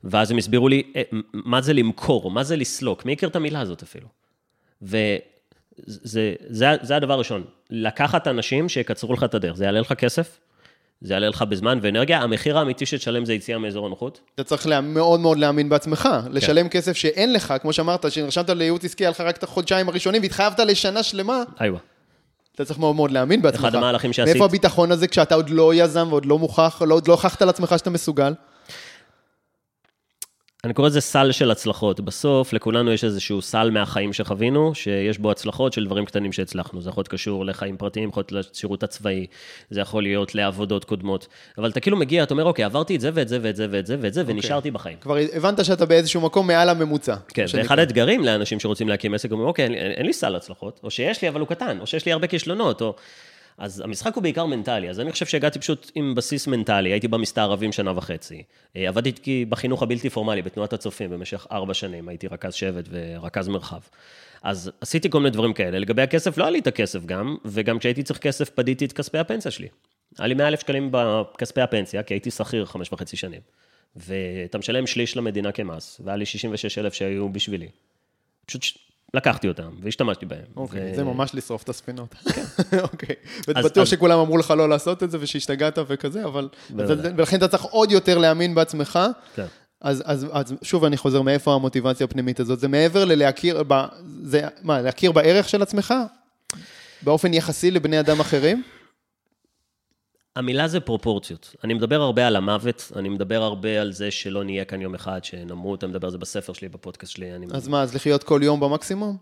ואז הם הסבירו לי, "אה, מה זה למכור, מה זה לסלוק, מי הכיר את המילה הזאת אפילו? וזה זה, זה, זה הדבר הראשון, לקחת אנשים שיקצרו לך את הדרך, זה יעלה לך כסף, זה יעלה לך בזמן ואנרגיה, המחיר האמיתי שתשלם זה יציאה מאזור הנוחות. אתה צריך לה- מאוד מאוד להאמין בעצמך, כן. לשלם כסף שאין לך, כמו שאמרת, שנרשמת לייעוץ עסקי, היה לך רק את החודשיים הראשונים והתחייבת לשנה שלמה, איווה. אתה צריך מאוד מאוד להאמין בעצמך. אחד המהלכים שעשית- מאיפה הביטחון הזה כשאתה עוד לא יזם ועוד לא מוכח, לא- עוד לא הוכחת לעצמך שאתה מסוגל? אני קורא לזה סל של הצלחות. בסוף, לכולנו יש איזשהו סל מהחיים שחווינו, שיש בו הצלחות של דברים קטנים שהצלחנו. זה יכול להיות קשור לחיים פרטיים, יכול להיות לשירות הצבאי, זה יכול להיות לעבודות קודמות. אבל אתה כאילו מגיע, אתה אומר, אוקיי, עברתי את זה ואת זה ואת זה ואת זה ואת זה, ונשארתי בחיים. כבר הבנת שאתה באיזשהו מקום מעל הממוצע. כן, שנקרא. ואחד האתגרים לאנשים שרוצים להקים עסק, אומרים, אוקיי, אין, אין לי סל הצלחות, או שיש לי, אבל הוא קטן, או שיש לי הרבה כישלונות, או... אז המשחק הוא בעיקר מנטלי, אז אני חושב שהגעתי פשוט עם בסיס מנטלי, הייתי במסתערבים שנה וחצי. אה, עבדתי בחינוך הבלתי פורמלי, בתנועת הצופים, במשך ארבע שנים, הייתי רכז שבט ורכז מרחב. אז עשיתי כל מיני דברים כאלה. לגבי הכסף, לא היה לי את הכסף גם, וגם כשהייתי צריך כסף, פדיתי את כספי הפנסיה שלי. היה לי 100 אלף שקלים בכספי הפנסיה, כי הייתי שכיר חמש וחצי שנים. ואתה משלם שליש למדינה כמס, והיה לי 66 אלף שהיו בשבילי. פשוט לקחתי אותם והשתמשתי בהם. אוקיי, ו- זה ממש לשרוף את הספינות. <laughs> אוקיי. אז- ובטוח אז- שכולם אמרו לך לא לעשות את זה ושהשתגעת וכזה, אבל... ולכן אתה צריך עוד יותר להאמין בעצמך. כן. אז, אז, אז שוב אני חוזר, מאיפה המוטיבציה הפנימית הזאת? זה מעבר ללהכיר, ב, זה, מה, להכיר בערך של עצמך? באופן יחסי לבני אדם אחרים? המילה זה פרופורציות. אני מדבר הרבה על המוות, אני מדבר הרבה על זה שלא נהיה כאן יום אחד, שנמות, אני מדבר על זה בספר שלי, בפודקאסט שלי. אני... אז מה, אז לחיות כל יום במקסימום?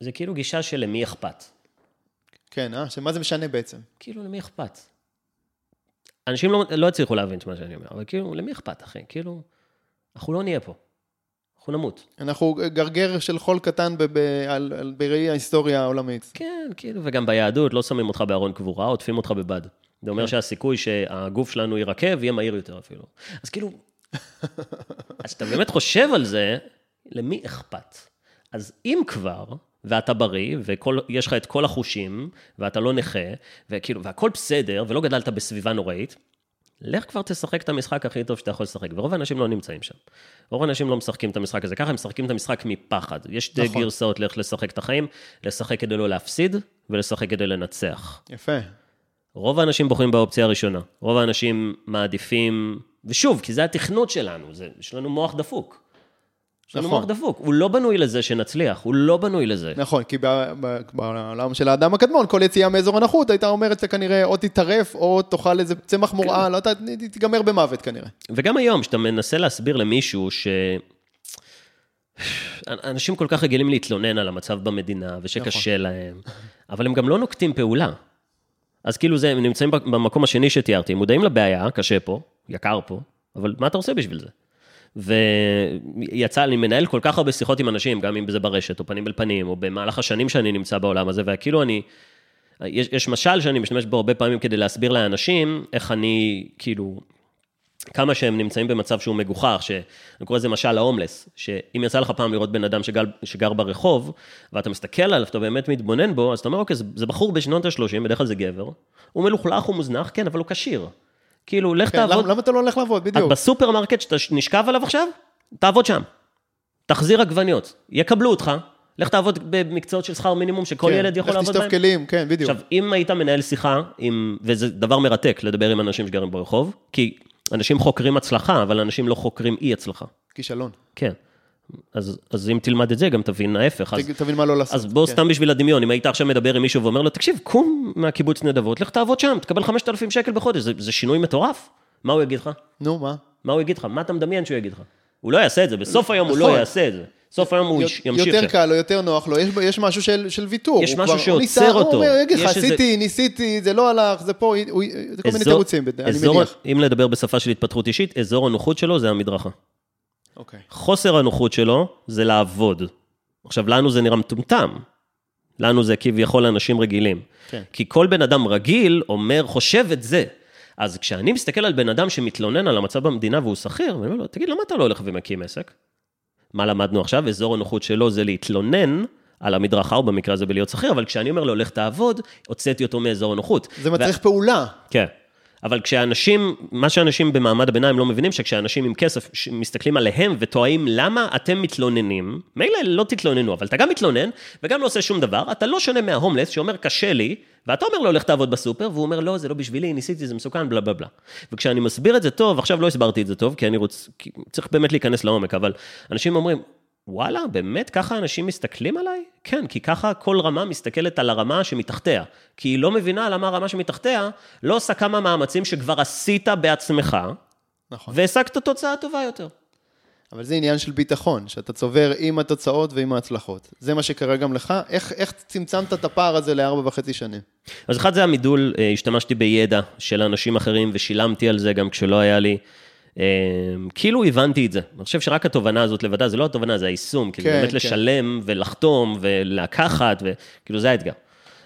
זה כאילו גישה של למי אכפת. כן, אה? שמה זה משנה בעצם? כאילו, למי אכפת? אנשים לא, לא הצליחו להבין את מה שאני אומר, אבל כאילו, למי אכפת, אחי? כאילו, אנחנו לא נהיה פה. אנחנו נמות. אנחנו גרגר של חול קטן בראי ההיסטוריה העולמית. כן, כאילו, וגם ביהדות לא שמים אותך בארון קבורה, עוטפים אותך בבד. זה אומר שהסיכוי שהגוף שלנו יירקב יהיה מהיר יותר אפילו. אז כאילו, <laughs> אז אתה באמת חושב על זה, למי אכפת? אז אם כבר, ואתה בריא, ויש לך את כל החושים, ואתה לא נכה, וכאילו, והכל בסדר, ולא גדלת בסביבה נוראית, לך כבר תשחק את המשחק הכי טוב שאתה יכול לשחק, ורוב האנשים לא נמצאים שם. רוב האנשים לא משחקים את המשחק הזה ככה, הם משחקים את המשחק מפחד. יש שתי נכון. גרסאות לאיך לשחק את החיים, לשחק כדי לא להפסיד, ולשחק כדי לנצח. יפה. רוב האנשים בוחרים באופציה הראשונה. רוב האנשים מעדיפים, ושוב, כי זה התכנות שלנו, זה, יש לנו מוח דפוק. יש לנו נכון. מוח דפוק, הוא לא בנוי לזה שנצליח, הוא לא בנוי לזה. נכון, כי בעולם של האדם הקדמון, כל יציאה מאזור הנוחות הייתה אומרת שכנראה או תטרף או תאכל איזה צמח מורעל, לא יודעת, תיגמר במוות כנראה. וגם היום, כשאתה מנסה להסביר למישהו ש... אנשים כל כך רגילים להתלונן על המצב במדינה, ושקשה נכון. להם, אבל הם גם לא נוקטים פעולה. אז כאילו זה, הם נמצאים במקום השני שתיארתי, הם מודעים לבעיה, קשה פה, יקר פה, אבל מה אתה עושה בשביל זה? ויצא, אני מנהל כל כך הרבה שיחות עם אנשים, גם אם זה ברשת, או פנים אל פנים, או במהלך השנים שאני נמצא בעולם הזה, וכאילו אני, יש, יש משל שאני משתמש בו הרבה פעמים כדי להסביר לאנשים איך אני, כאילו, כמה שהם נמצאים במצב שהוא מגוחך, שאני קורא לזה משל ההומלס, שאם יצא לך פעם לראות בן אדם שגר, שגר ברחוב, ואתה מסתכל עליו, אתה באמת מתבונן בו, אז אתה אומר, אוקיי, זה, זה בחור בשנות ה-30, בדרך כלל זה גבר, הוא מלוכלך, הוא מוזנח, כן, אבל הוא כשיר. כאילו, לך כן, תעבוד, למה למה אתה לא הולך לעבוד? בדיוק. בסופרמרקט שאתה נשכב עליו עכשיו, תעבוד שם. תחזיר עגבניות, יקבלו אותך, לך תעבוד במקצועות של שכר מינימום, שכל כן, ילד יכול לך לעבוד תשטוף בהם. כלים, כן, בדיוק. עכשיו, אם היית מנהל שיחה, עם, וזה דבר מרתק לדבר עם אנשים שגרים ברחוב, כי אנשים חוקרים הצלחה, אבל אנשים לא חוקרים אי הצלחה. כישלון. כן. אז, אז אם תלמד את זה, גם תבין ההפך. אז, תבין מה לא לעשות. אז בוא כן. סתם בשביל הדמיון, אם היית עכשיו מדבר עם מישהו ואומר לו, תקשיב, קום מהקיבוץ נדבות, לך תעבוד שם, תקבל 5,000 שקל בחודש, זה, זה שינוי מטורף. מה הוא יגיד לך? נו, מה? מה הוא יגיד לך? מה אתה מדמיין שהוא יגיד לך? הוא לא יעשה את זה, בסוף היום הוא נכון. לא יעשה את זה. בסוף היום הוא ימשיך. יותר. קל לו, יותר נוח לו, יש, יש משהו של, של ויתור. יש משהו שעוצר אותו. הוא אומר, יגיד לך, עשיתי, ניסיתי, זה לא הלך, זה פה, זה כל מיני תירוצים, אני מניח. אם לדבר בשפה של התפתחות אישית, אזור הנוחות שלו זה המדרכה. אוקיי. חוסר הנוחות שלו זה לעבוד. עכשיו, לנו זה נראה מטומטם. לנו זה כביכול אנשים רגילים. כן. כי כל בן אדם רגיל אומר, חושב את זה. אז כשאני מסתכל על בן אדם שמתלונן על המצב במדינה והוא שכיר, אני אומר לו, תגיד, למה אתה לא הולך ומקים עסק? מה למדנו עכשיו? אזור הנוחות שלו זה להתלונן על המדרכה, או במקרה הזה בלהיות שכיר, אבל כשאני אומר לו, לך תעבוד, הוצאתי אותו מאזור הנוחות. זה מצריך פעולה. כן. אבל כשאנשים, מה שאנשים במעמד הביניים לא מבינים, שכשאנשים עם כסף מסתכלים עליהם וטועים למה אתם מתלוננים, מילא לא תתלוננו, אבל אתה גם מתלונן וגם לא עושה שום דבר, אתה לא שונה מההומלס שאומר קשה לי, ואתה אומר לו לך תעבוד בסופר, והוא אומר לא, זה לא בשבילי, ניסיתי, זה מסוכן, בלה בלה בלה. וכשאני מסביר את זה טוב, עכשיו לא הסברתי את זה טוב, כי אני רוצ... כי צריך באמת להיכנס לעומק, אבל אנשים אומרים, וואלה, באמת ככה אנשים מסתכלים עליי? כן, כי ככה כל רמה מסתכלת על הרמה שמתחתיה. כי היא לא מבינה למה הרמה שמתחתיה לא עושה כמה מאמצים שכבר עשית בעצמך, נכון. והשגת תוצאה טובה יותר. אבל זה עניין של ביטחון, שאתה צובר עם התוצאות ועם ההצלחות. זה מה שקרה גם לך. איך, איך צמצמת את הפער הזה לארבע וחצי שנים? אז אחד זה המידול, אה, השתמשתי בידע של אנשים אחרים ושילמתי על זה גם כשלא היה לי. אה, כאילו הבנתי את זה. אני חושב שרק התובנה הזאת לבדה, זה לא התובנה, זה היישום. כאילו כן, באמת כן. לשלם ולחתום ולקחת, וכאילו זה האתגר.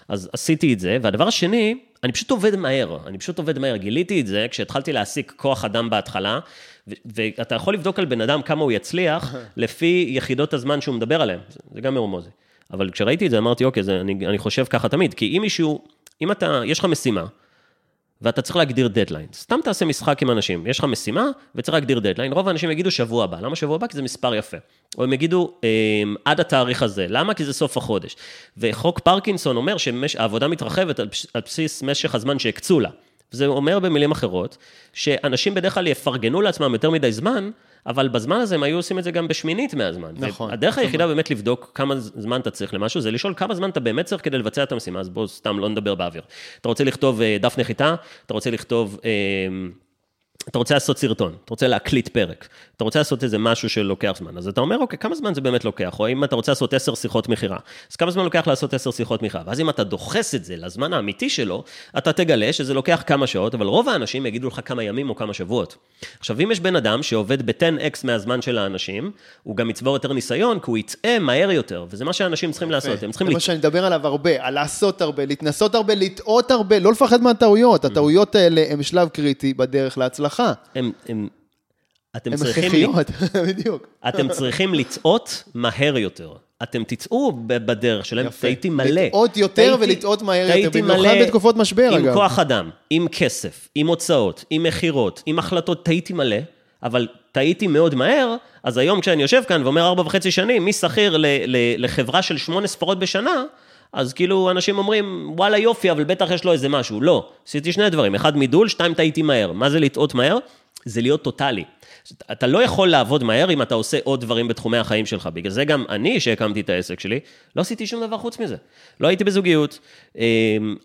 אז עשיתי את זה, והדבר השני, אני פשוט עובד מהר, אני פשוט עובד מהר. גיליתי את זה כשהתחלתי להעסיק כוח אדם בהתחלה, ו- ואתה יכול לבדוק על בן אדם כמה הוא יצליח <laughs> לפי יחידות הזמן שהוא מדבר עליהן, זה- זה גם מרומוזי. אבל כשראיתי את זה אמרתי, אוקיי, זה, אני, אני חושב ככה תמיד, כי אם מישהו, אם אתה, יש לך משימה, ואתה צריך להגדיר דדליין. סתם תעשה משחק עם אנשים, יש לך משימה וצריך להגדיר דדליין, רוב האנשים יגידו שבוע הבא, למה שבוע הבא? כי זה מספר יפה. או הם יגידו אמ, עד התאריך הזה, למה? כי זה סוף החודש. וחוק פרקינסון אומר שהעבודה מתרחבת על בסיס משך הזמן שהקצו לה. זה אומר במילים אחרות, שאנשים בדרך כלל יפרגנו לעצמם יותר מדי זמן, אבל בזמן הזה הם היו עושים את זה גם בשמינית מהזמן. נכון. הדרך היחידה באמת לבדוק כמה זמן אתה צריך למשהו, זה לשאול כמה זמן אתה באמת צריך כדי לבצע את המשימה, אז בואו סתם לא נדבר באוויר. אתה רוצה לכתוב אה, דף נחיתה, אתה רוצה לכתוב... אתה רוצה לעשות סרטון, אתה רוצה להקליט פרק, אתה רוצה לעשות איזה משהו שלוקח זמן, אז אתה אומר, אוקיי, כמה זמן זה באמת לוקח? או אם אתה רוצה לעשות עשר שיחות מכירה, אז כמה זמן לוקח לעשות עשר שיחות מכירה? ואז אם אתה דוחס את זה לזמן האמיתי שלו, אתה תגלה שזה לוקח כמה שעות, אבל רוב האנשים יגידו לך כמה ימים או כמה שבועות. עכשיו, אם יש בן אדם שעובד ב-10x מהזמן של האנשים, הוא גם יצבור יותר ניסיון, כי הוא יטעה מהר יותר, וזה מה שאנשים צריכים לעשות, הם צריכים... זה מה שאני מדבר עליו הרבה, על לעשות הרבה, להתנסות הרבה, לטעות הרבה, לא לפחד מהטעויות. הטעויות האלה הם שלב קריטי בדרך להצלחה. הם, הם, אתם הן צריכים... הכרחיות, <laughs> בדיוק. אתם צריכים לטעות מהר יותר. אתם תצאו בדרך שלהם, יפה. טעיתי מלא. לטעות יותר ולטעות מהר יותר, במיוחד בתקופות משבר, עם אגב. כוח אדם, עם כסף, עם הוצאות, עם מכירות, עם החלטות, טעיתי מלא, אבל טעיתי מאוד מהר, אז היום כשאני יושב כאן ואומר ארבע וחצי שנים, משכיר לחברה של שמונה ספרות בשנה, אז כאילו אנשים אומרים, וואלה יופי, אבל בטח יש לו איזה משהו. לא, עשיתי שני דברים, אחד מידול, שתיים טעיתי מהר. מה זה לטעות מהר? זה להיות טוטאלי. אתה לא יכול לעבוד מהר אם אתה עושה עוד דברים בתחומי החיים שלך. בגלל זה גם אני, שהקמתי את העסק שלי, לא עשיתי שום דבר חוץ מזה. לא הייתי בזוגיות, אה,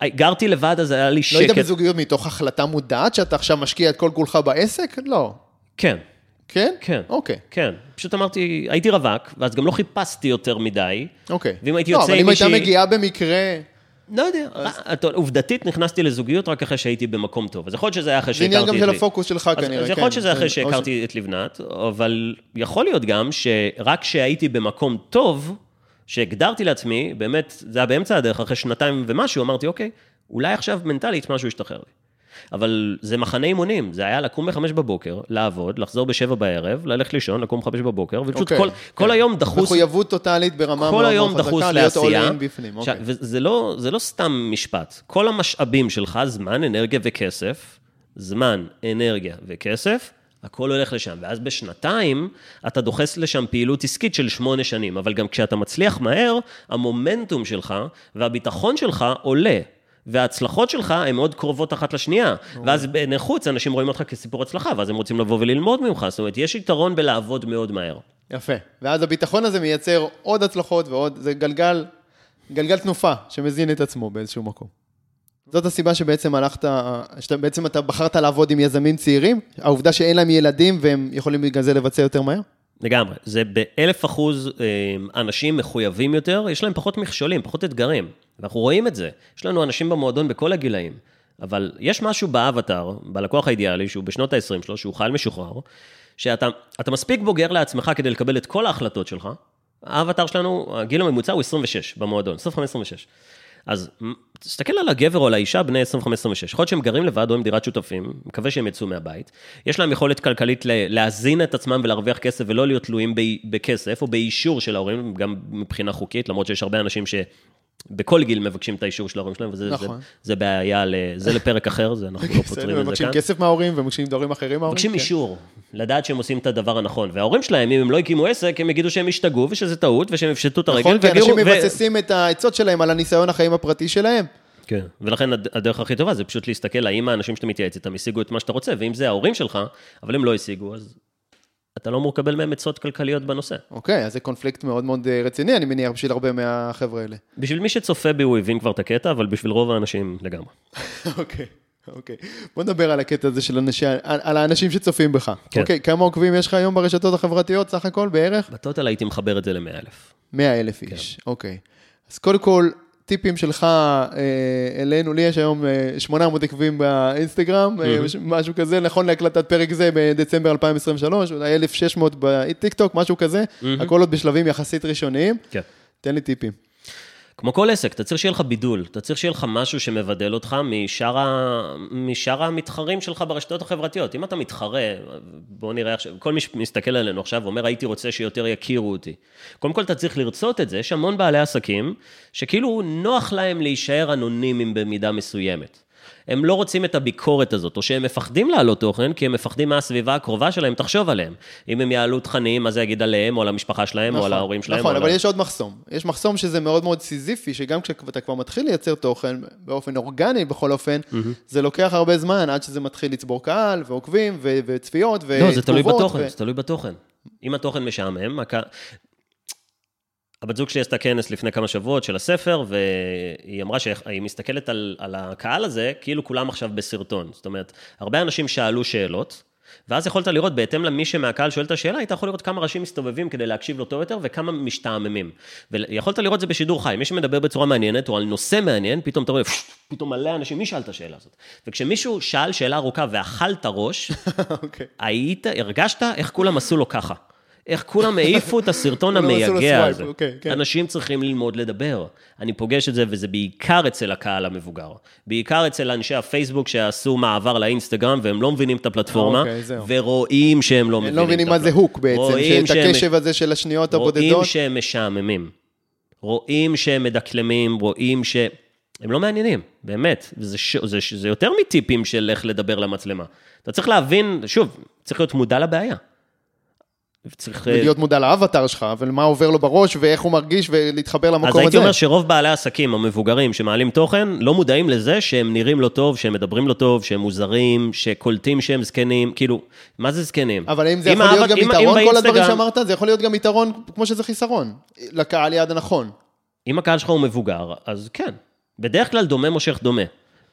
גרתי לבד, אז היה לי לא שקט. היית בזוגיות מתוך החלטה מודעת שאתה עכשיו משקיע את כל כולך בעסק? לא. כן, כן? כן. אוקיי. כן. פשוט אמרתי, הייתי רווק, ואז גם לא חיפשתי יותר מדי. אוקיי. ואם הייתי לא, יוצא אבל עם אם הייתה מישהי- מגיעה במקרה... לא יודע, אתה- עובדתית נכנסתי לזוגיות רק אחרי שהייתי במקום טוב. אז יכול להיות שזה היה אחרי זה שהכרתי את עניין לי. גם של הפוקוס שלך אז- כנראה, אז יכול להיות כן. שזה אחרי או שהכרתי את לבנת, אבל יכול להיות גם שרק כשהייתי במקום טוב, שהגדרתי לעצמי, באמת, זה היה באמצע הדרך, אחרי שנתיים ומשהו, אמרתי, אוקיי, אולי עכשיו מנטלית משהו ישתחרר לי. אבל זה מחנה אימונים, זה היה לקום בחמש בבוקר, לעבוד, לחזור בשבע בערב, ללכת לישון, לקום בחמש בבוקר, ופשוט אוקיי, כל, כל כן. היום דחוס, מחויבות טוטאלית ברמה כל מאוד מאוד דחוס חזקה, להיות in בפנים. אוקיי. וזה לא, זה לא סתם משפט. כל המשאבים שלך, זמן, אנרגיה וכסף, זמן, אנרגיה וכסף, הכל הולך לשם. ואז בשנתיים, אתה דוחס לשם פעילות עסקית של שמונה שנים. אבל גם כשאתה מצליח מהר, המומנטום שלך והביטחון שלך עולה. וההצלחות שלך הן מאוד קרובות אחת לשנייה. ואז בעיני חוץ, אנשים רואים אותך כסיפור הצלחה, ואז הם רוצים לבוא וללמוד ממך. זאת אומרת, יש יתרון בלעבוד מאוד מהר. יפה. ואז הביטחון הזה מייצר עוד הצלחות ועוד, זה גלגל, גלגל תנופה שמזין את עצמו באיזשהו מקום. זאת הסיבה שבעצם הלכת, שבעצם אתה בחרת לעבוד עם יזמים צעירים, העובדה שאין להם ילדים והם יכולים בגלל זה לבצע יותר מהר? לגמרי. זה באלף אחוז אה, אנשים מחויבים יותר, יש להם פחות מכשולים, פחות אתגרים. ואנחנו רואים את זה. יש לנו אנשים במועדון בכל הגילאים. אבל יש משהו באבטר, בלקוח האידיאלי, שהוא בשנות ה-20 שלו, שהוא חייל משוחרר, שאתה אתה מספיק בוגר לעצמך כדי לקבל את כל ההחלטות שלך. האבטר שלנו, הגיל הממוצע הוא 26 במועדון, 25-26. אז תסתכל על הגבר או על האישה בני 25-26, יכול להיות שהם גרים לבד או עם דירת שותפים, מקווה שהם יצאו מהבית, יש להם יכולת כלכלית להזין את עצמם ולהרוויח כסף ולא להיות תלויים בכסף או באישור של ההורים, גם מבחינה חוקית, למרות שיש הרבה אנשים שבכל גיל מבקשים את האישור של ההורים שלהם, וזה נכון. זה, זה בעיה, ל- זה לפרק אחר, זה אנחנו לא פותרים את זה מבקשים כאן. כסף מההורים ומבקשים דברים אחרים מההורים? מבקשים כן. אישור, לדעת שהם עושים את הדבר הנכון. וההורים שלהם, אם הם לא הקימו עסק, הם יגידו שהם השתגעו ושזה טעות ושהם יפשטו את הרגל. נכון, כי אנשים ויגידו- ו- מבססים את העצות שלהם על הניסיון החיים הפרטי שלהם. כן, ולכן הד- הדרך הכי טובה זה פשוט להסתכל האם האנשים שאתה מתייעץ איתם השיגו את מה שאתה רוצה, ואם זה ההורים שלך, אבל הם לא השיגו, אז אתה לא אמור לקבל מהם עצות כלכליות בנושא. אוקיי, אז זה קונפליקט מאוד מאוד אה, רציני, אני מניח, בשביל הרבה מהחבר'ה האלה. בשביל מי שצופה בי הוא הבין כבר את הקטע, אבל בשביל רוב האנשים לגמרי. <laughs> אוקיי, אוקיי. בוא נדבר על הקטע הזה של אנשי, על, האנשים שצופים בך. כן. אוקיי, כמה עוקבים יש לך היום ברשתות החברתיות, סך הכל בערך? בטוטל הייתי מחבר את זה ל-100 אלף. 100 אלף איש, כן. אוקיי. אז קודם כל, טיפים שלך אה, אלינו, לי יש היום אה, 800 עקבים באינסטגרם, אה, מש- משהו כזה, נכון להקלטת פרק זה בדצמבר 2023, אולי 1,600 בטיקטוק, משהו כזה, הכל עוד בשלבים יחסית ראשוניים. כן. תן לי טיפים. כמו כל עסק, אתה צריך שיהיה לך בידול, אתה צריך שיהיה לך משהו שמבדל אותך משאר, ה... משאר המתחרים שלך ברשתות החברתיות. אם אתה מתחרה, בוא נראה עכשיו, כל מי שמסתכל עלינו עכשיו ואומר, הייתי רוצה שיותר יכירו אותי. קודם כל, אתה צריך לרצות את זה, יש המון בעלי עסקים, שכאילו נוח להם להישאר אנונימיים במידה מסוימת. הם לא רוצים את הביקורת הזאת, או שהם מפחדים להעלות תוכן, כי הם מפחדים מהסביבה הקרובה שלהם, תחשוב עליהם. אם הם יעלו תכנים, מה זה יגיד עליהם, או על המשפחה שלהם, או על ההורים שלהם. נכון, אבל על... יש עוד מחסום. יש מחסום שזה מאוד מאוד סיזיפי, שגם כשאתה כבר מתחיל לייצר תוכן, באופן אורגני בכל אופן, זה לוקח הרבה זמן עד שזה מתחיל לצבור קהל, ועוקבים, ו- וצפיות, ותגובות. לא, זה תלוי ו- בתוכן, זה תלוי בתוכן. אם התוכן משעמם, הק... הבת זוג שלי עשתה כנס לפני כמה שבועות של הספר, והיא אמרה שהיא מסתכלת על, על הקהל הזה, כאילו כולם עכשיו בסרטון. זאת אומרת, הרבה אנשים שאלו שאלות, ואז יכולת לראות, בהתאם למי שמהקהל שואל את השאלה, היית יכול לראות כמה ראשים מסתובבים כדי להקשיב לו טוב יותר, וכמה משתעממים. ויכולת לראות את זה בשידור חי. מי שמדבר בצורה מעניינת, או על נושא מעניין, פתאום אתה רואה, פתאום מלא אנשים, מי שאל את השאלה הזאת? וכשמישהו שאל שאלה ארוכה ואכלת ראש, <laughs> אוקיי. היית, הרגשת איך כולם עשו לו ככה. איך כולם העיפו את הסרטון <laughs> המייגע הזה. אוקיי, כן. אנשים צריכים ללמוד לדבר. אני פוגש את זה, וזה בעיקר אצל הקהל המבוגר. בעיקר אצל אנשי הפייסבוק שעשו מעבר לאינסטגרם, והם לא מבינים את הפלטפורמה, אוקיי, זהו. ורואים שהם לא מבינים לא מבינים מה זה. הוק בעצם, רואים שאת הקשב הזה של השניות רואים הבודדות. שהם משעממים. רואים שהם מדקלמים, רואים ש... הם לא מעניינים, באמת. זה, ש... זה, ש... זה יותר מטיפים של איך לדבר למצלמה. אתה צריך להבין, שוב, צריך להיות מודע לבעיה. צריך... אה, ולהיות מודע לאבטר שלך, ולמה עובר לו בראש, ואיך הוא מרגיש, ולהתחבר למקום אז הזה. הייתי אומר שרוב בעלי העסקים המבוגרים שמעלים תוכן, לא מודעים לזה שהם נראים לא טוב, שהם מדברים לא טוב, שהם מוזרים, שקולטים שהם זקנים, כאילו, מה זה זקנים? אבל אם זה יכול להיות האבא- גם אם- אם יתרון, כל הדברים שאמרת, זה יכול להיות גם יתרון כמו שזה חיסרון. לקהל יעד הנכון. אם הקהל שלך הוא מבוגר, אז כן. בדרך כלל דומה מושך דומה.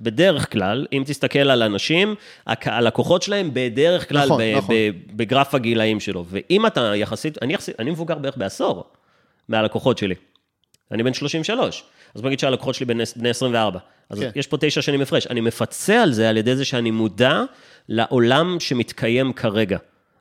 בדרך כלל, אם תסתכל על אנשים, הלקוחות שלהם בדרך כלל נכון, ב- נכון. ב- בגרף הגילאים שלו. ואם אתה יחסית, אני יחסית, אני מבוגר בערך בעשור מהלקוחות שלי. אני בן 33, אז בוא נגיד שהלקוחות שלי בני, בני 24. אז כן. יש פה תשע שנים הפרש. אני מפצה על זה על ידי זה שאני מודע לעולם שמתקיים כרגע.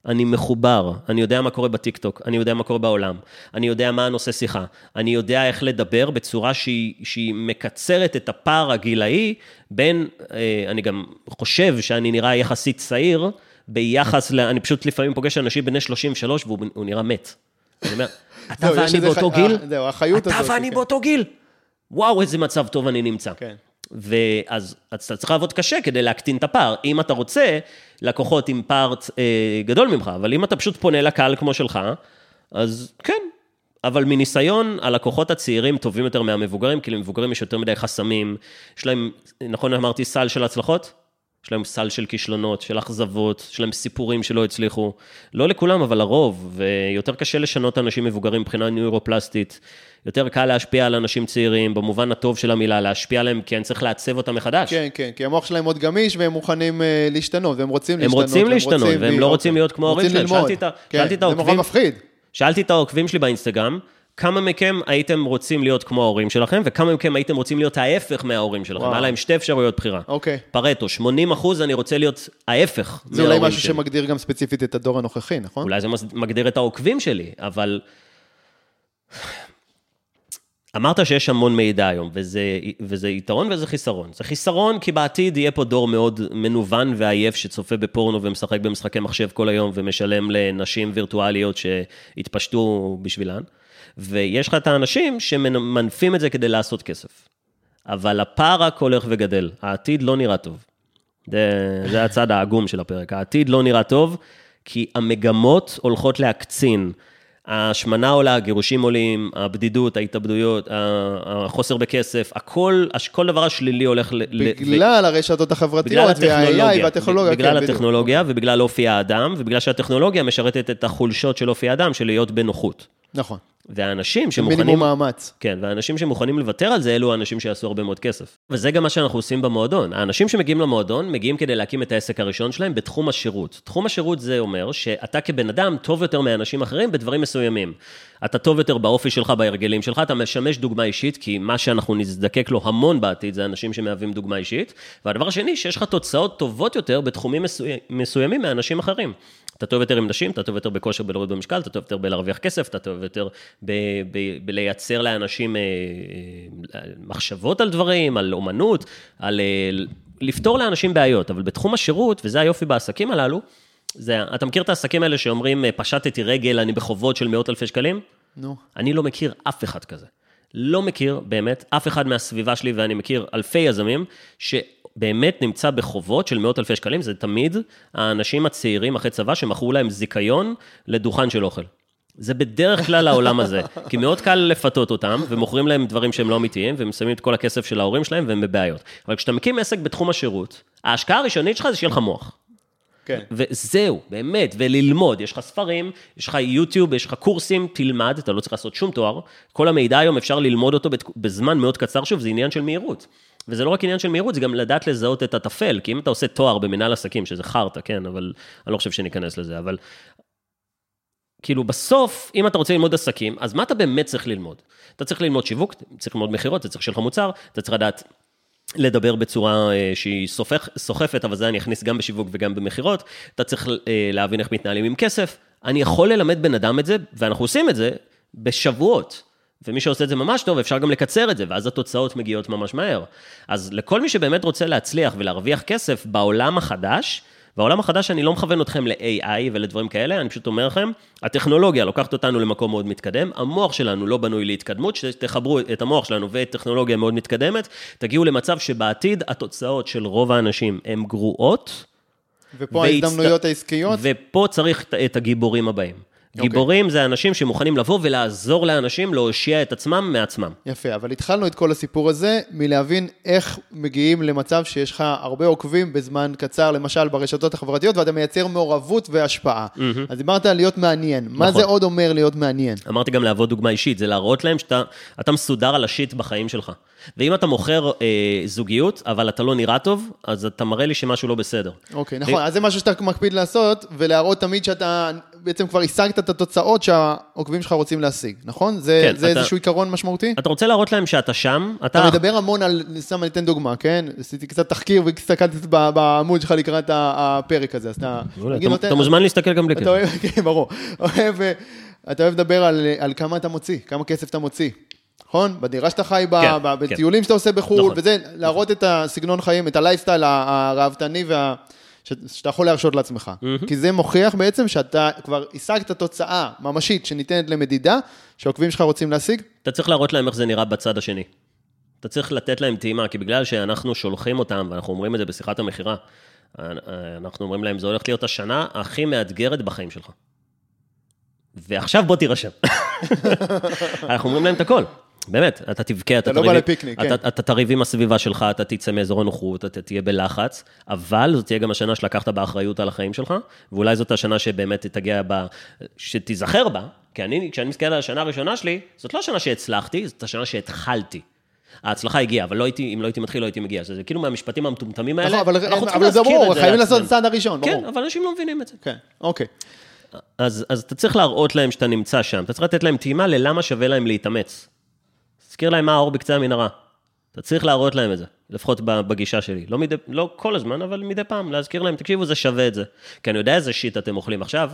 אני מחובר, אני יודע מה קורה בטיקטוק, אני יודע מה קורה בעולם, אני יודע מה הנושא שיחה, אני יודע איך לדבר בצורה שהיא, שהיא מקצרת את הפער הגילאי בין, אה, אני גם חושב שאני נראה יחסית צעיר, ביחס ל... אני פשוט לפעמים פוגש אנשים בני 33 והוא הוא נראה מת. אני אומר, <laughs> אתה ואני באותו גיל? אה, אתה ואני כן. באותו גיל. וואו, איזה מצב טוב אני נמצא. כן. ואז אז אתה צריך לעבוד קשה כדי להקטין את הפער. אם אתה רוצה לקוחות עם פער אה, גדול ממך, אבל אם אתה פשוט פונה לקהל כמו שלך, אז כן. אבל מניסיון, הלקוחות הצעירים טובים יותר מהמבוגרים, כי למבוגרים יש יותר מדי חסמים. יש להם, נכון אמרתי, סל של הצלחות? יש להם סל של כישלונות, של אכזבות, יש להם סיפורים שלא הצליחו. לא לכולם, אבל לרוב, ויותר קשה לשנות אנשים מבוגרים מבחינה נוירופלסטית. יותר קל להשפיע על אנשים צעירים, במובן הטוב של המילה, להשפיע עליהם, כי אני צריך לעצב אותם מחדש. כן, כן, כי המוח שלהם עוד גמיש והם מוכנים אה, להשתנות, והם רוצים הם להשתנות. רוצים להשתנות, והם לא רוצים להיות כמו ההורים שלהם. שאלתי את ה- כן, זה נורא העוקבים- מפחיד. שאלתי את העוקבים שלי באינסטגרם, כמה מכם הייתם רוצים להיות כמו ההורים שלכם, וכמה מכם הייתם רוצים להיות ההפך מההורים שלכם. וואו. היה להם שתי אפשרויות בחירה. אוקיי. פרטו, 80 אחוז אני רוצה להיות ההפך זה אולי מההורים משהו שלי. שמגדיר גם ספציפית את הדור הנוכחי, נכון? אולי זה מגדיר את העוקבים שלי, אבל... אמרת שיש המון מידע היום, וזה, וזה יתרון וזה חיסרון. זה חיסרון כי בעתיד יהיה פה דור מאוד מנוון ועייף שצופה בפורנו ומשחק במשחקי מחשב כל היום ומשלם לנשים וירטואליות שהתפשטו בשבילן. ויש לך את האנשים שמנפים את זה כדי לעשות כסף. אבל הפער רק הולך וגדל, העתיד לא נראה טוב. זה, זה הצד העגום של הפרק. העתיד לא נראה טוב, כי המגמות הולכות להקצין. ההשמנה עולה, הגירושים עולים, הבדידות, ההתאבדויות, החוסר בכסף, הכל, כל דבר השלילי הולך ל... ל- בגלל הרשתות בגלל החברתיות, וה-AI הטכנולוגיה, והטכנולוגיה. בגלל כן, בדיוק. הטכנולוגיה ובגלל אופי האדם, ובגלל שהטכנולוגיה משרתת את החולשות של אופי האדם, של להיות בנוחות. נכון. והאנשים שמוכנים... מינימום מאמץ. כן, והאנשים שמוכנים לוותר על זה, אלו האנשים שיעשו הרבה מאוד כסף. וזה גם מה שאנחנו עושים במועדון. האנשים שמגיעים למועדון, מגיעים כדי להקים את העסק הראשון שלהם בתחום השירות. תחום השירות זה אומר שאתה כבן אדם טוב יותר מאנשים אחרים בדברים מסוימים. אתה טוב יותר באופי שלך, בהרגלים שלך, אתה משמש דוגמה אישית, כי מה שאנחנו נזדקק לו המון בעתיד זה אנשים שמהווים דוגמה אישית. והדבר השני, שיש לך תוצאות טובות יותר בתחומים מסוימים מאנשים אחרים. אתה טוב יותר עם נשים, אתה טוב יותר בכושר בלהוריד במשקל, אתה טוב יותר בלהרוויח כסף, אתה טוב יותר ב- ב- בלייצר לאנשים אה, אה, מחשבות על דברים, על אומנות, על אה, לפתור לאנשים בעיות. אבל בתחום השירות, וזה היופי בעסקים הללו, זה, אתה מכיר את העסקים האלה שאומרים, אה, פשטתי רגל, אני בחובות של מאות אלפי שקלים? נו. אני לא מכיר אף אחד כזה. לא מכיר, באמת, אף אחד מהסביבה שלי, ואני מכיר אלפי יזמים, שבאמת נמצא בחובות של מאות אלפי שקלים, זה תמיד האנשים הצעירים אחרי צבא שמכרו להם זיכיון לדוכן של אוכל. זה בדרך כלל העולם הזה, <laughs> כי מאוד קל לפתות אותם, ומוכרים להם דברים שהם לא אמיתיים, והם שמים את כל הכסף של ההורים שלהם, והם בבעיות. אבל כשאתה מקים עסק בתחום השירות, ההשקעה הראשונית שלך זה שיהיה לך מוח. כן. וזהו, באמת, וללמוד. יש לך ספרים, יש לך יוטיוב, יש לך קורסים, תלמד, אתה לא צריך לעשות שום תואר. כל המידע היום אפשר ללמוד אותו בזמן מאוד קצר, שוב, זה עניין של מהירות. וזה לא רק עניין של מהירות, זה גם לדעת לזהות את הטפל, כי אם אתה עושה תואר במנהל עסקים, שזה חרטא, כן, אבל אני לא חושב שניכנס לזה, אבל כאילו בסוף, אם אתה רוצה ללמוד עסקים, אז מה אתה באמת צריך ללמוד? אתה צריך ללמוד שיווק, צריך ללמוד מכירות, אתה צריך שיהיה לך מוצר, אתה צריך לדעת לדבר בצורה אה, שהיא סופך, סוחפת, אבל זה אני אכניס גם בשיווק וגם במכירות. אתה צריך אה, להבין איך מתנהלים עם כסף. אני יכול ללמד בן אדם את זה, ואנחנו עושים את זה בשבועות. ומי שעושה את זה ממש טוב, אפשר גם לקצר את זה, ואז התוצאות מגיעות ממש מהר. אז לכל מי שבאמת רוצה להצליח ולהרוויח כסף בעולם החדש, בעולם החדש אני לא מכוון אתכם ל-AI ולדברים כאלה, אני פשוט אומר לכם, הטכנולוגיה לוקחת אותנו למקום מאוד מתקדם, המוח שלנו לא בנוי להתקדמות, שתחברו את המוח שלנו ואת טכנולוגיה מאוד מתקדמת, תגיעו למצב שבעתיד התוצאות של רוב האנשים הן גרועות. ופה ההזדמנויות העסקיות? ופה צריך את הגיבורים הבאים. אוקיי. גיבורים זה אנשים שמוכנים לבוא ולעזור לאנשים להושיע את עצמם מעצמם. יפה, אבל התחלנו את כל הסיפור הזה מלהבין איך מגיעים למצב שיש לך הרבה עוקבים בזמן קצר, למשל ברשתות החברתיות, ואתה מייצר מעורבות והשפעה. Mm-hmm. אז דיברת על להיות מעניין. נכון. מה זה עוד אומר להיות מעניין? אמרתי גם להוות דוגמה אישית, זה להראות להם שאתה מסודר על השיט בחיים שלך. ואם אתה מוכר אה, זוגיות, אבל אתה לא נראה טוב, אז אתה מראה לי שמשהו לא בסדר. אוקיי, נכון, אז זה משהו שאתה מקפיד לעשות, ולהראות תמיד שאתה בעצם כבר השגת את התוצאות שהעוקבים שלך רוצים להשיג, נכון? זה, כן, זה אתה, איזשהו עיקרון משמעותי? אתה רוצה להראות להם שאתה שם, אתה... אתה מדבר המון על, סתם אני אתן דוגמה, כן? עשיתי קצת תחקיר והסתכלתי בעמוד שלך לקראת הפרק הזה, אז אתה... אתה, נותן, אתה מוזמן להסתכל גם בלי כסף. <laughs> כן, ברור. אוהב, אתה אוהב לדבר על, על כמה אתה מוציא, כמה כסף אתה מוציא. נכון? בדירה שאתה חי בה, כן, בטיולים כן. שאתה עושה בחו"ל, נכון, וזה, להראות נכון. את הסגנון חיים, את הלייפסטייל הראוותני וה... שאתה יכול להרשות לעצמך. Mm-hmm. כי זה מוכיח בעצם שאתה כבר השגת תוצאה ממשית שניתנת למדידה, שהעוקבים שלך רוצים להשיג. אתה צריך להראות להם איך זה נראה בצד השני. אתה צריך לתת להם טעימה, כי בגלל שאנחנו שולחים אותם, ואנחנו אומרים את זה בשיחת המכירה, אנחנו אומרים להם, זו הולכת להיות השנה הכי מאתגרת בחיים שלך. ועכשיו בוא תירשם. <laughs> אנחנו אומרים להם את הכל. באמת, אתה תבכה, אתה, אתה לא לפיקניק, כן. אתה, אתה תריב עם הסביבה שלך, אתה תצא מאזור הנוחות, אתה תהיה בלחץ, אבל זאת תהיה גם השנה שלקחת באחריות על החיים שלך, ואולי זאת השנה שבאמת תגיע בה, שתיזכר בה, כי אני, כשאני מסתכל על השנה הראשונה שלי, זאת לא השנה שהצלחתי, זאת השנה שהתחלתי. ההצלחה הגיעה, אבל לא הייתי, אם לא הייתי מתחיל, לא הייתי מגיע. זה כאילו מהמשפטים המטומטמים האלה, נכון, אבל, אבל זה ברור, חייבים לעשות את הצעד הראשון, ברור. כן, אבל אנשים לא מבינים את זה. כן, אוקיי. אז, אז אתה צריך להראות להם שאתה נמצא שם, אתה צריך לתת להם טעימה ללמה שווה להם להתאמץ. תזכיר להם מה האור בקצה המנהרה. אתה צריך להראות להם את זה, לפחות בגישה שלי. לא, מדי, לא כל הזמן, אבל מדי פעם, להזכיר להם, תקשיבו, זה שווה את זה. כי אני יודע איזה שיט אתם אוכלים עכשיו,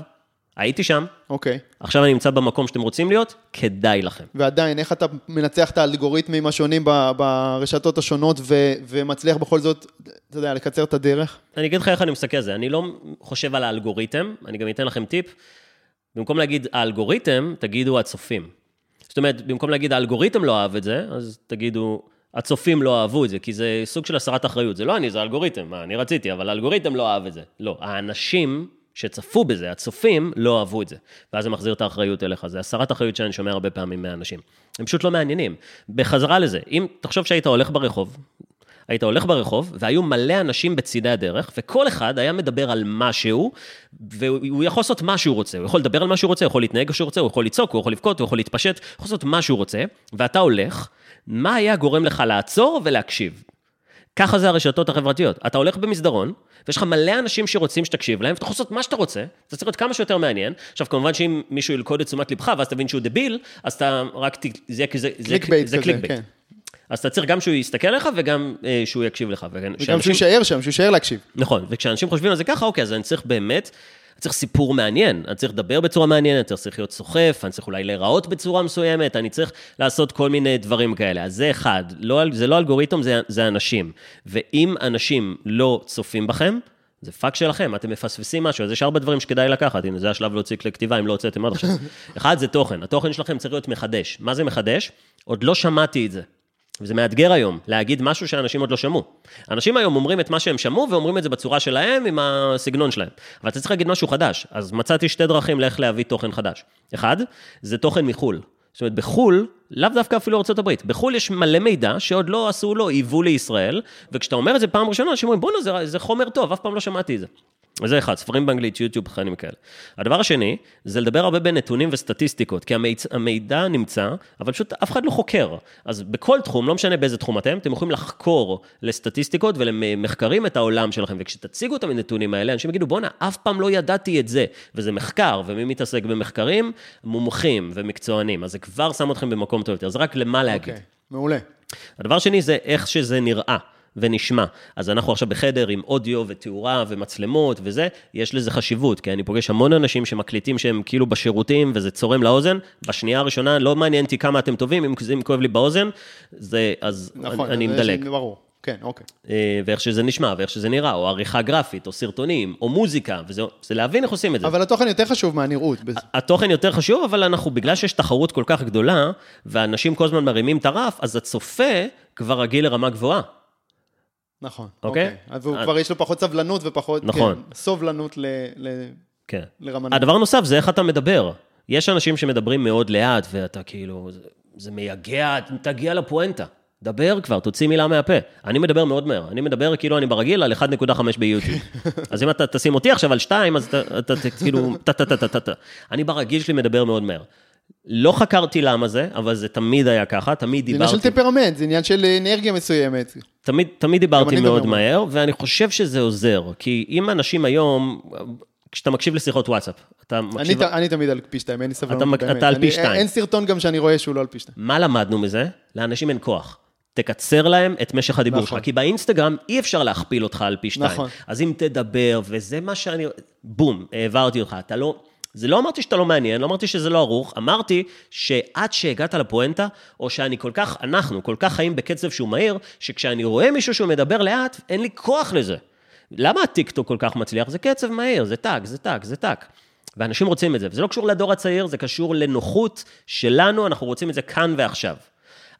הייתי שם, אוקיי. Okay. עכשיו אני נמצא במקום שאתם רוצים להיות, כדאי לכם. ועדיין, איך אתה מנצח את האלגוריתמים השונים ברשתות השונות ו- ומצליח בכל זאת, אתה יודע, לקצר את הדרך? אני אגיד לך איך אני מסתכל על זה, אני לא חושב על האלגוריתם, אני גם אתן לכם טיפ. במקום להגיד האלגוריתם, תגידו הצופים. זאת אומרת, במקום להגיד האלגוריתם לא אהב את זה, אז תגידו, הצופים לא אהבו את זה, כי זה סוג של הסרת אחריות. זה לא אני, זה האלגוריתם, מה, אני רציתי, אבל האלגוריתם לא אהב את זה. לא, האנשים שצפו בזה, הצופים, לא אהבו את זה. ואז זה מחזיר את האחריות אליך. זה הסרת אחריות שאני שומע הרבה פעמים מהאנשים. הם פשוט לא מעניינים. בחזרה לזה, אם תחשוב שהיית הולך ברחוב, היית הולך ברחוב, והיו מלא אנשים בצידי הדרך, וכל אחד היה מדבר על משהו, והוא יכול לעשות מה שהוא רוצה. הוא יכול לדבר על מה שהוא רוצה, הוא יכול להתנהג כמו שהוא רוצה, הוא יכול לצעוק, הוא יכול לבכות, הוא יכול להתפשט, הוא יכול לעשות מה שהוא רוצה, ואתה הולך, מה היה גורם לך לעצור ולהקשיב? ככה זה הרשתות החברתיות. אתה הולך במסדרון, ויש לך מלא אנשים שרוצים שתקשיב להם, ואתה יכול לעשות מה שאתה רוצה, זה צריך להיות כמה שיותר מעניין. עכשיו, כמובן שאם מישהו ילכוד את תשומת לבך, ואז תבין שהוא דביל, אז אתה רק, ת... זה, זה, clickbait זה clickbait. אז אתה צריך גם שהוא יסתכל עליך וגם אה, שהוא יקשיב לך. וגם שאנשים... שהוא יישאר שם, שהוא יישאר להקשיב. נכון, וכשאנשים חושבים על זה ככה, אוקיי, אז אני צריך באמת, אני צריך סיפור מעניין, אני צריך לדבר בצורה מעניינת, אני צריך להיות סוחף, אני צריך אולי להיראות בצורה מסוימת, אני צריך לעשות כל מיני דברים כאלה. אז זה אחד, לא, זה לא אלגוריתם, זה, זה אנשים. ואם אנשים לא צופים בכם, זה פאק שלכם, אתם מפספסים משהו, אז יש ארבע דברים שכדאי לקחת, הנה, זה השלב להוציא כלי כתיבה, אם לא הוצאתם עד עכשיו. <laughs> אחד, זה תוכן, התוכן שלכם צריך להיות מחדש. מה זה מחדש? עוד לא שמעתי את זה. וזה מאתגר היום, להגיד משהו שאנשים עוד לא שמעו. אנשים היום אומרים את מה שהם שמעו, ואומרים את זה בצורה שלהם, עם הסגנון שלהם. אבל אתה צריך להגיד משהו חדש. אז מצאתי שתי דרכים לאיך להביא תוכן חדש. אחד, זה תוכן מחו"ל. זאת אומרת, בחו"ל, לאו דווקא אפילו ארה"ב, בחו"ל יש מלא מידע שעוד לא עשו לו היוו לישראל, וכשאתה אומר את זה פעם ראשונה, אנשים אומרים, בואנה, זה, זה חומר טוב, אף פעם לא שמעתי את זה. וזה אחד, ספרים באנגלית, יוטיוב, תכנים כאלה. הדבר השני, זה לדבר הרבה בנתונים וסטטיסטיקות, כי המידע, המידע נמצא, אבל פשוט אף אחד לא חוקר. אז בכל תחום, לא משנה באיזה תחום אתם, אתם יכולים לחקור לסטטיסטיקות ולמחקרים את העולם שלכם, וכשתציגו את הנתונים האלה, אנשים יגידו, בואנה, אף פעם לא ידעתי את זה. וזה מחקר, ומי מתעסק במחקרים? מומחים ומקצוענים. אז זה כבר שם אתכם במקום טוב יותר, זה רק למה להגיד. Okay, אוקיי, מעולה. הדבר שני זה איך שזה נראה. ונשמע. אז אנחנו עכשיו בחדר עם אודיו ותאורה ומצלמות וזה, יש לזה חשיבות, כי אני פוגש המון אנשים שמקליטים שהם כאילו בשירותים וזה צורם לאוזן, בשנייה הראשונה לא מעניין אותי כמה אתם טובים, אם זה כואב לי באוזן, זה, אז נכון, אני, אני מדלג. ברור. כן, אוקיי. אה, ואיך שזה נשמע, ואיך שזה נראה, או עריכה גרפית, או סרטונים, או מוזיקה, וזה זה להבין איך עושים את זה. אבל התוכן יותר חשוב מהנראות. התוכן יותר חשוב, אבל אנחנו, בגלל שיש תחרות כל כך גדולה, ואנשים כל הזמן מרימים את הרף, אז הצופה כבר רגיל לרמה גבוהה. נכון, אוקיי? אוקיי. אז הוא כבר יש לו פחות סבלנות ופחות... נכון. כן, סובלנות ל... ל... כן. לרמנות. הדבר הנוסף זה איך אתה מדבר. יש אנשים שמדברים מאוד לאט, ואתה כאילו, זה, זה מייגע, תגיע לפואנטה. דבר כבר, תוציא מילה מהפה. אני מדבר מאוד מהר. אני מדבר כאילו אני ברגיל על 1.5 ביוטיוב. <laughs> אז אם אתה תשים אותי עכשיו על 2, אז אתה כאילו, טה-טה-טה-טה-טה. אני ברגיל שלי מדבר מאוד מהר. לא חקרתי למה זה, אבל זה תמיד היה ככה, תמיד דיברתי... זה עניין של טמפרמנט, זה עניין של אנרגיה מסוימת. תמיד, תמיד דיברתי מאוד מהר, ואני חושב שזה עוזר, כי אם אנשים היום, כשאתה מקשיב לשיחות וואטסאפ, אתה מקשיב... אני, אני תמיד על פי שתיים, אין לי סבלנות באמת. אתה על פי שתיים. אין סרטון גם שאני רואה שהוא לא על פי שתיים. מה למדנו מזה? לאנשים אין כוח. תקצר להם את משך הדיבור נכון. שלך, כי באינסטגרם אי אפשר להכפיל אותך על פי שתיים. נכון. אז אם תדבר, וזה מה שאני... בום, העברתי אותך, אתה לא... זה לא אמרתי שאתה לא מעניין, לא אמרתי שזה לא ערוך, אמרתי שעד שהגעת לפואנטה, או שאני כל כך, אנחנו כל כך חיים בקצב שהוא מהיר, שכשאני רואה מישהו שהוא מדבר לאט, אין לי כוח לזה. למה הטיקטוק כל כך מצליח? זה קצב מהיר, זה טאק, זה טאק, זה טאק. ואנשים רוצים את זה, וזה לא קשור לדור הצעיר, זה קשור לנוחות שלנו, אנחנו רוצים את זה כאן ועכשיו.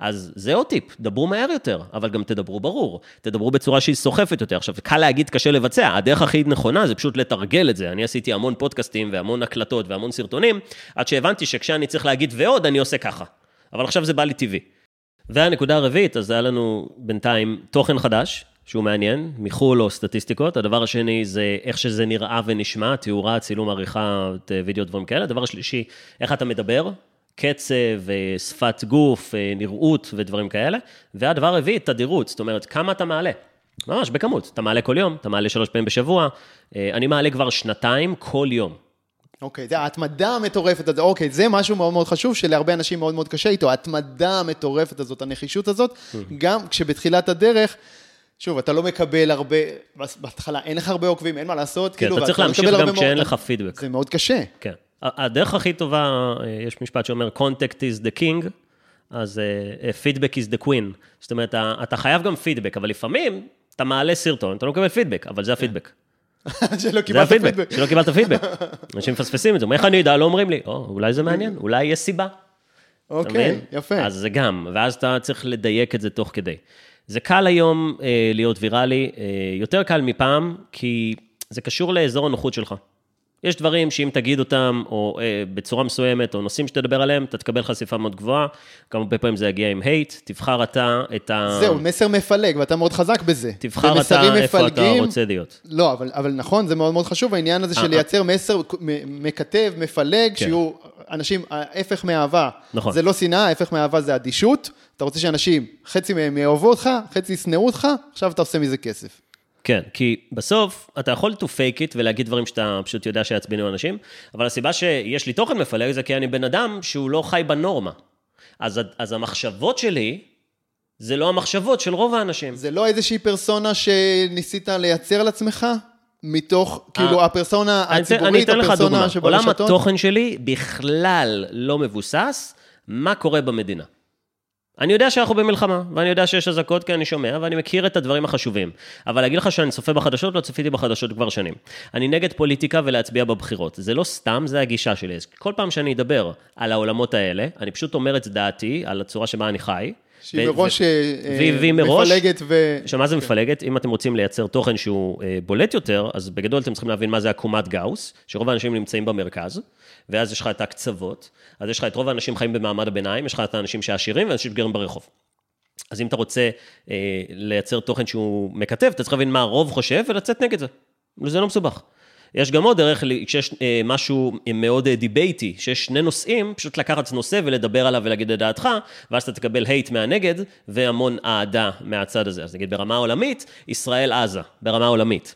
אז זה עוד טיפ, דברו מהר יותר, אבל גם תדברו ברור. תדברו בצורה שהיא סוחפת יותר. עכשיו, קל להגיד, קשה לבצע, הדרך הכי נכונה זה פשוט לתרגל את זה. אני עשיתי המון פודקאסטים והמון הקלטות והמון סרטונים, עד שהבנתי שכשאני צריך להגיד ועוד, אני עושה ככה. אבל עכשיו זה בא לי טבעי. והנקודה הרביעית, אז היה לנו בינתיים תוכן חדש, שהוא מעניין, מחו"ל או סטטיסטיקות. הדבר השני זה איך שזה נראה ונשמע, תאורה, צילום, עריכה, וידאו, דברים כאלה. הדבר השלישי, איך אתה מדבר, קצב, אה, שפת גוף, אה, נראות ודברים כאלה. והדבר הרביעי, תדירות, זאת אומרת, כמה אתה מעלה. ממש בכמות, אתה מעלה כל יום, אתה מעלה שלוש פעמים בשבוע. אה, אני מעלה כבר שנתיים כל יום. אוקיי, זה ההתמדה המטורפת הזאת, אוקיי, זה משהו מאוד מאוד חשוב שלהרבה אנשים מאוד מאוד קשה איתו, ההתמדה המטורפת הזאת, הנחישות הזאת, גם כשבתחילת הדרך, שוב, אתה לא מקבל הרבה, בהתחלה אין לך הרבה עוקבים, אין מה לעשות, כן, כאילו, אתה צריך להמשיך גם כשאין לך פידבק. זה מאוד קשה. כן. הדרך הכי טובה, אה, יש משפט שאומר, contact is the king, אז uh, feedback is the queen. זאת אומרת, אתה חייב גם פידבק, אבל לפעמים אתה מעלה סרטון, אתה לא מקבל פידבק, אבל זה הפידבק. <laughs> שלא קיבלת פידבק. שלא קיבלת פידבק. אנשים מפספסים את זה, איך אני אדע, לא אומרים לי, או, אולי זה מעניין, <laughs> אולי יש סיבה. אוקיי, יפה. אז זה גם, ואז אתה צריך לדייק את זה תוך כדי. זה קל היום אה, להיות ויראלי, אה, יותר קל מפעם, כי זה קשור לאזור הנוחות שלך. יש דברים שאם תגיד אותם, או אה, בצורה מסוימת, או נושאים שתדבר עליהם, אתה תקבל חשיפה מאוד גבוהה. הרבה פעמים זה יגיע עם הייט, תבחר אתה את ה... זהו, מסר מפלג, ואתה מאוד חזק בזה. תבחר אתה מפלגים, איפה אתה רוצה להיות. לא, אבל, אבל נכון, זה מאוד מאוד חשוב, העניין הזה של אה, לייצר אה. מסר מקטב, מפלג, כן. שיהיו אנשים, ההפך מאהבה. נכון. זה לא שנאה, ההפך מאהבה זה אדישות. אתה רוצה שאנשים, חצי מהם יאהבו אותך, חצי ישנאו אותך, עכשיו אתה עושה מזה כסף. כן, כי בסוף אתה יכול to fake it ולהגיד דברים שאתה פשוט יודע שיעצבנו אנשים, אבל הסיבה שיש לי תוכן מפלג זה כי אני בן אדם שהוא לא חי בנורמה. אז, אז המחשבות שלי, זה לא המחשבות של רוב האנשים. זה לא איזושהי פרסונה שניסית לייצר לעצמך? מתוך, כאילו, אה, הפרסונה הציבורית, הפרסונה שברשתות? עולם התוכן שלי בכלל לא מבוסס מה קורה במדינה. אני יודע שאנחנו במלחמה, ואני יודע שיש אזעקות כי אני שומע, ואני מכיר את הדברים החשובים. אבל להגיד לך שאני צופה בחדשות, לא צפיתי בחדשות כבר שנים. אני נגד פוליטיקה ולהצביע בבחירות. זה לא סתם, זה הגישה שלי. כל פעם שאני אדבר על העולמות האלה, אני פשוט אומר את דעתי, על הצורה שבה אני חי. שהיא מראש אה, והיא מראש, מפלגת ו... עכשיו, מה זה מפלגת? אם אתם רוצים לייצר תוכן שהוא אה, בולט יותר, אז בגדול אתם צריכים להבין מה זה עקומת גאוס, שרוב האנשים נמצאים במרכז, ואז יש לך את הקצוות, אז יש לך את רוב האנשים חיים במעמד הביניים, יש לך את האנשים שעשירים ואנשים שגרים ברחוב. אז אם אתה רוצה אה, לייצר תוכן שהוא מקטב, אתה צריך להבין מה הרוב חושב ולצאת נגד זה. זה לא מסובך. יש גם עוד דרך, כשיש אה, משהו מאוד אה, debate י, שיש שני נושאים, פשוט לקחת נושא ולדבר עליו ולהגיד את דעתך, ואז אתה תקבל hate מהנגד והמון אהדה מהצד הזה. אז נגיד ברמה עולמית, ישראל-עזה, ברמה עולמית.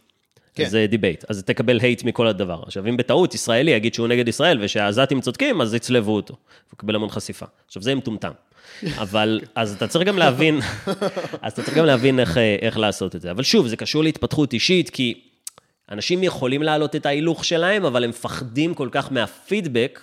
כן. זה debate, אז תקבל hate מכל הדבר. עכשיו, אם בטעות ישראלי יגיד שהוא נגד ישראל ושהעזתים צודקים, אז יצלבו אותו. הוא יקבל המון חשיפה. עכשיו, זה מטומטם. אבל, <laughs> אז אתה צריך גם להבין, <laughs> אז אתה צריך גם להבין איך, אה, איך לעשות את זה. אבל שוב, זה קשור להתפתחות אישית, כי אנשים יכולים להעלות את ההילוך שלהם, אבל הם מפחדים כל כך מהפידבק,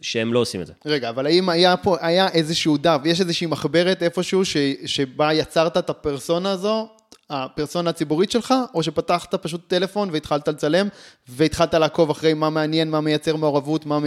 שהם לא עושים את זה. רגע, אבל האם היה פה, היה איזשהו דף, יש איזושהי מחברת איפשהו ש, שבה יצרת את הפרסונה הזו, הפרסונה הציבורית שלך, או שפתחת פשוט טלפון והתחלת לצלם, והתחלת לעקוב אחרי מה מעניין, מה מייצר מעורבות, מה...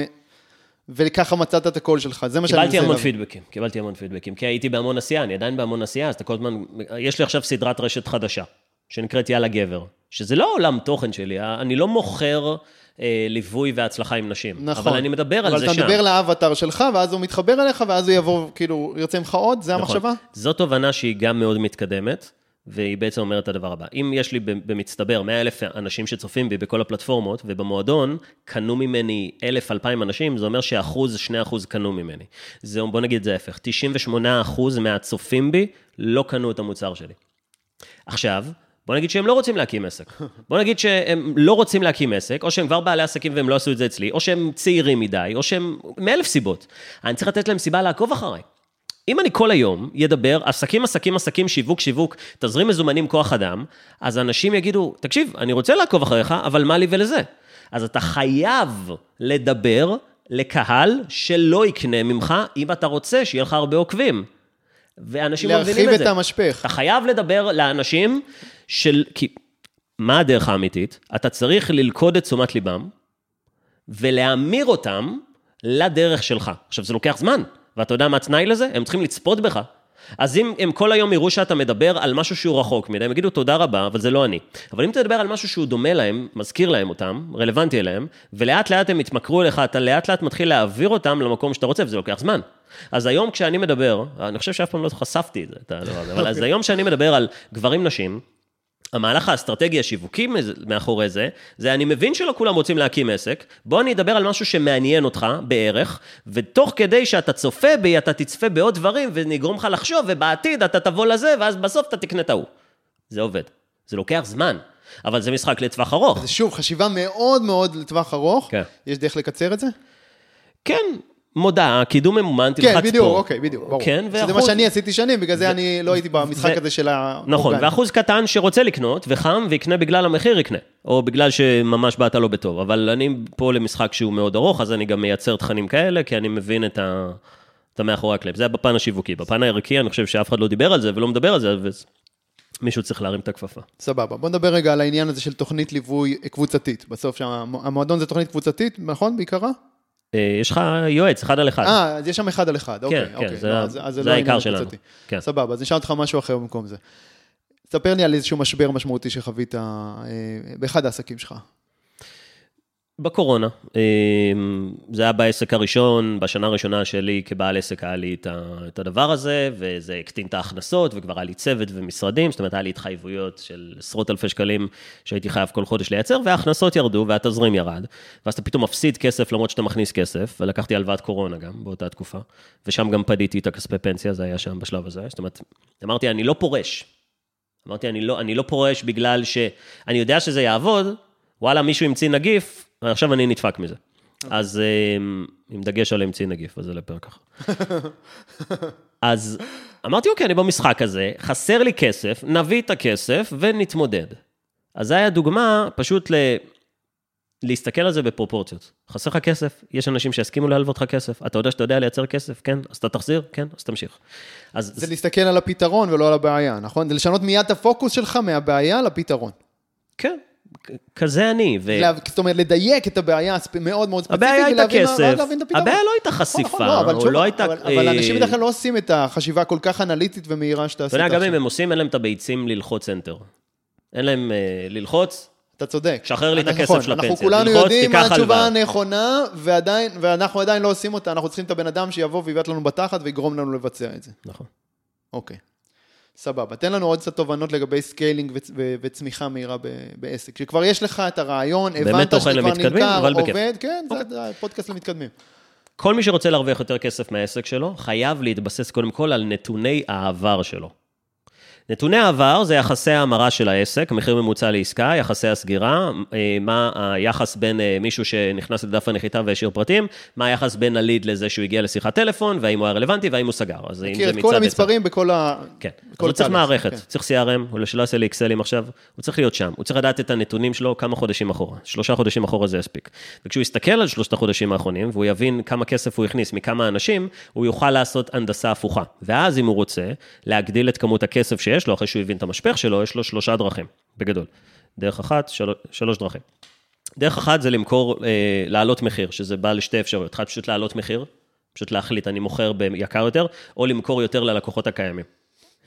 וככה מצאת את הקול שלך, זה מה שאני מנסה קיבלתי המון פידבקים, קיבלתי המון פידבקים, כי הייתי בהמון עשייה, אני עדיין בהמון עשייה, אז אתה כל הזמן, יש לי עכשיו סדרת רשת חדשה, שנקראת יאללה גבר, שזה לא עולם תוכן שלי, אני לא מוכר אה, ליווי והצלחה עם נשים. נכון. אבל אני מדבר על זה שם. אבל אתה מדבר לאבטר שלך, ואז הוא מתחבר אליך, ואז הוא יבוא, כאילו, ירצה ממך עוד, זה נכון. המחשבה? זו תובנה שהיא גם מאוד מתקדמת. והיא בעצם אומרת את הדבר הבא, אם יש לי במצטבר 100 אלף אנשים שצופים בי בכל הפלטפורמות, ובמועדון קנו ממני אלף, אלפיים אנשים, זה אומר שאחוז, שני אחוז קנו ממני. זה, בוא נגיד את זה ההפך, 98 אחוז מהצופים בי לא קנו את המוצר שלי. עכשיו, בוא נגיד שהם לא רוצים להקים עסק. בוא נגיד שהם לא רוצים להקים עסק, או שהם כבר בעלי עסקים והם לא עשו את זה אצלי, או שהם צעירים מדי, או שהם מאלף סיבות. אני צריך לתת להם סיבה לעקוב אחריי. אם אני כל היום ידבר עסקים, עסקים, עסקים, שיווק, שיווק, תזרים מזומנים, כוח אדם, אז אנשים יגידו, תקשיב, אני רוצה לעקוב אחריך, אבל מה לי ולזה? אז אתה חייב לדבר לקהל שלא יקנה ממך, אם אתה רוצה שיהיה לך הרבה עוקבים. ואנשים לא מבינים את זה. להרחיב את המשפך. אתה חייב לדבר לאנשים של... כי מה הדרך האמיתית? אתה צריך ללכוד את תשומת ליבם ולהמיר אותם לדרך שלך. עכשיו, זה לוקח זמן, ואתה יודע מה התנאי לזה? הם צריכים לצפות בך. אז אם הם כל היום יראו שאתה מדבר על משהו שהוא רחוק מדי, הם יגידו תודה רבה, אבל זה לא אני. אבל אם אתה מדבר על משהו שהוא דומה להם, מזכיר להם אותם, רלוונטי אליהם, ולאט לאט הם יתמכרו אליך, אתה לאט לאט מתחיל להעביר אותם למקום שאתה רוצה, וזה לוקח זמן. אז היום כשאני מדבר, אני חושב שאף פעם לא חשפתי את זה, את הדבר הזה, אבל אז <laughs> היום כשאני מדבר על גברים נשים, המהלך האסטרטגי השיווקי מאחורי זה, זה אני מבין שלא כולם רוצים להקים עסק, בוא אני אדבר על משהו שמעניין אותך בערך, ותוך כדי שאתה צופה בי, אתה תצפה בעוד דברים, ונגרום לך לחשוב, ובעתיד אתה תבוא לזה, ואז בסוף אתה תקנה את ההוא. זה עובד. זה לוקח זמן, אבל זה משחק לטווח ארוך. זה שוב, חשיבה מאוד מאוד לטווח ארוך. כן. יש דרך לקצר את זה? כן, מודעה, קידום ממומן, תלחץ פה. כן, בדיוק, אוקיי, בדיוק, ברור. כן, ואחוז... שזה מה שאני עשיתי שנים, בגלל זה אני לא הייתי במשחק הזה של האורגן. נכון, ואחוז קטן שרוצה לקנות, וחם, ויקנה בגלל המחיר, יקנה. או בגלל שממש באת לא בטוב. אבל אני פה למשחק שהוא מאוד ארוך, אז אני גם מייצר תכנים כאלה, כי אני מבין את ה... את המאחורי הקלפ. זה בפן השיווקי. בפן הערכי, אני חושב שאף אחד לא דיבר על זה ולא מדבר על זה, ומישהו צריך להרים את הכפפה. סבבה. בוא נדבר רגע על העניין הזה של תוכנית ליווי קבוצתית. בסוף שהמועדון זה תוכנית קבוצתית, נכון, בעיקרה? אה, יש לך יועץ, אחד על אחד. אה, אז יש שם אחד על אחד, אוקיי. כן, אוקיי. כן, זה, לא, זה, זה לא העיקר שלנו. כן. סבבה, אז נשאל אותך משהו אחר במקום זה. ספר לי על איזשהו משבר משמעותי שחווית אה, באחד העסקים שלך. בקורונה. אמ, זה היה בעסק הראשון, בשנה הראשונה שלי כבעל עסק היה לי את הדבר הזה, וזה הקטין את ההכנסות, וכבר היה לי צוות ומשרדים, זאת אומרת, היה לי התחייבויות של עשרות אלפי שקלים שהייתי חייב כל חודש לייצר, וההכנסות ירדו והתזרים ירד, ואז אתה פתאום מפסיד כסף למרות שאתה מכניס כסף, ולקחתי הלוואת קורונה גם באותה תקופה, ושם גם פדיתי את הכספי פנסיה, זה היה שם בשלב הזה, זאת אומרת, אמרתי, אני לא פורש. אמרתי, אני לא, אני לא פורש בגלל שאני יודע שזה יעבוד, וואלה, מישהו המציא נגיף, עכשיו אני נדפק מזה. אז אמ, עם דגש על אמצעי נגיף, אז זה לפרק אחר. <laughs> אז אמרתי, אוקיי, אני במשחק הזה, חסר לי כסף, נביא את הכסף ונתמודד. אז זו הייתה דוגמה פשוט ל... להסתכל על זה בפרופורציות. חסר לך כסף, יש אנשים שיסכימו להלוות לך כסף, אתה יודע שאתה יודע לייצר כסף, כן, אז אתה תחזיר, כן, אז תמשיך. אז זה להסתכל על הפתרון ולא על הבעיה, נכון? זה לשנות מיד את הפוקוס שלך מהבעיה לפתרון. כן, כזה אני. ו... לה- זאת אומרת, לדייק את הבעיה הספ- מאוד מאוד ספציפית. הבעיה הייתה מה- כסף, את הפתרון. הבעיה לא הייתה נכון, נכון, חשיפה, לא, אבל לא הייתה... אבל- אבל אנשים אה, בדרך כלל לא עושים את החשיבה כל כך אנליטית ומהירה שאתה אתה עשית יודע, גם. אם הם עושים, אין להם את הביצים ללחוץ enter. אין להם אה, ללחוץ, אתה צודק. שחרר לי את אנחנו- הכסף נכון, של אנחנו הפנסיה. כולנו ללחוץ, יודעים מה התשובה. הנכונה, ועדיין, ואנחנו עדיין לא עושים אותה, אנחנו צריכים את הבן אדם שיבוא ויבעט לנו בתחת ויגרום לנו לבצע את זה. נכון. אוקיי. סבבה. תן לנו עוד קצת תובנות לגבי scaling וצ- ו- וצמיחה מהירה ב- בעסק. כשכבר יש לך את הרעיון, הבנת שזה כבר נמכר. עובד, כן, אוקיי. זה הפודקאסט למתקדמים. כל מי שרוצה להרוויח יותר כסף מהעסק שלו, חייב להתבסס קודם כל על נתוני העבר שלו. נתוני העבר זה יחסי ההמרה של העסק, מחיר ממוצע לעסקה, יחסי הסגירה, אה, מה היחס בין אה, מישהו שנכנס לדף הנחיתה והשאיר פרטים, מה היחס בין הליד לזה שהוא הגיע לשיחת טלפון, והאם הוא היה רלוונטי והאם הוא סגר. אז אם זה מצד כל. המספרים בכל ה... כן, אז כל הוא צריך מערכת, כן. צריך CRM, הוא שלא יעשה לי אקסלים עכשיו, הוא צריך להיות שם, הוא צריך לדעת את הנתונים שלו כמה חודשים אחורה, שלושה חודשים אחורה זה יספיק. וכשהוא יסתכל על שלושת החודשים האחרונים, והוא יבין כמה כסף הוא הכניס מכמה אנשים, הוא יוכל לעשות הנדסה הפוכה. ואז אם הוא רוצה להגדיל את כמות הכסף שיש לו, אחרי שהוא הבין את המשפך שלו, יש לו שלושה דרכים, בגדול. דרך אחת, של... שלוש דרכים. דרך אחת זה למכור, אה, להעלות מחיר, שזה בא לשתי אפשרויות. אחת, פשוט להעלות מחיר, פשוט להחליט, אני מוכר ביקר יותר, או למכור יותר ללקוחות הקיימים.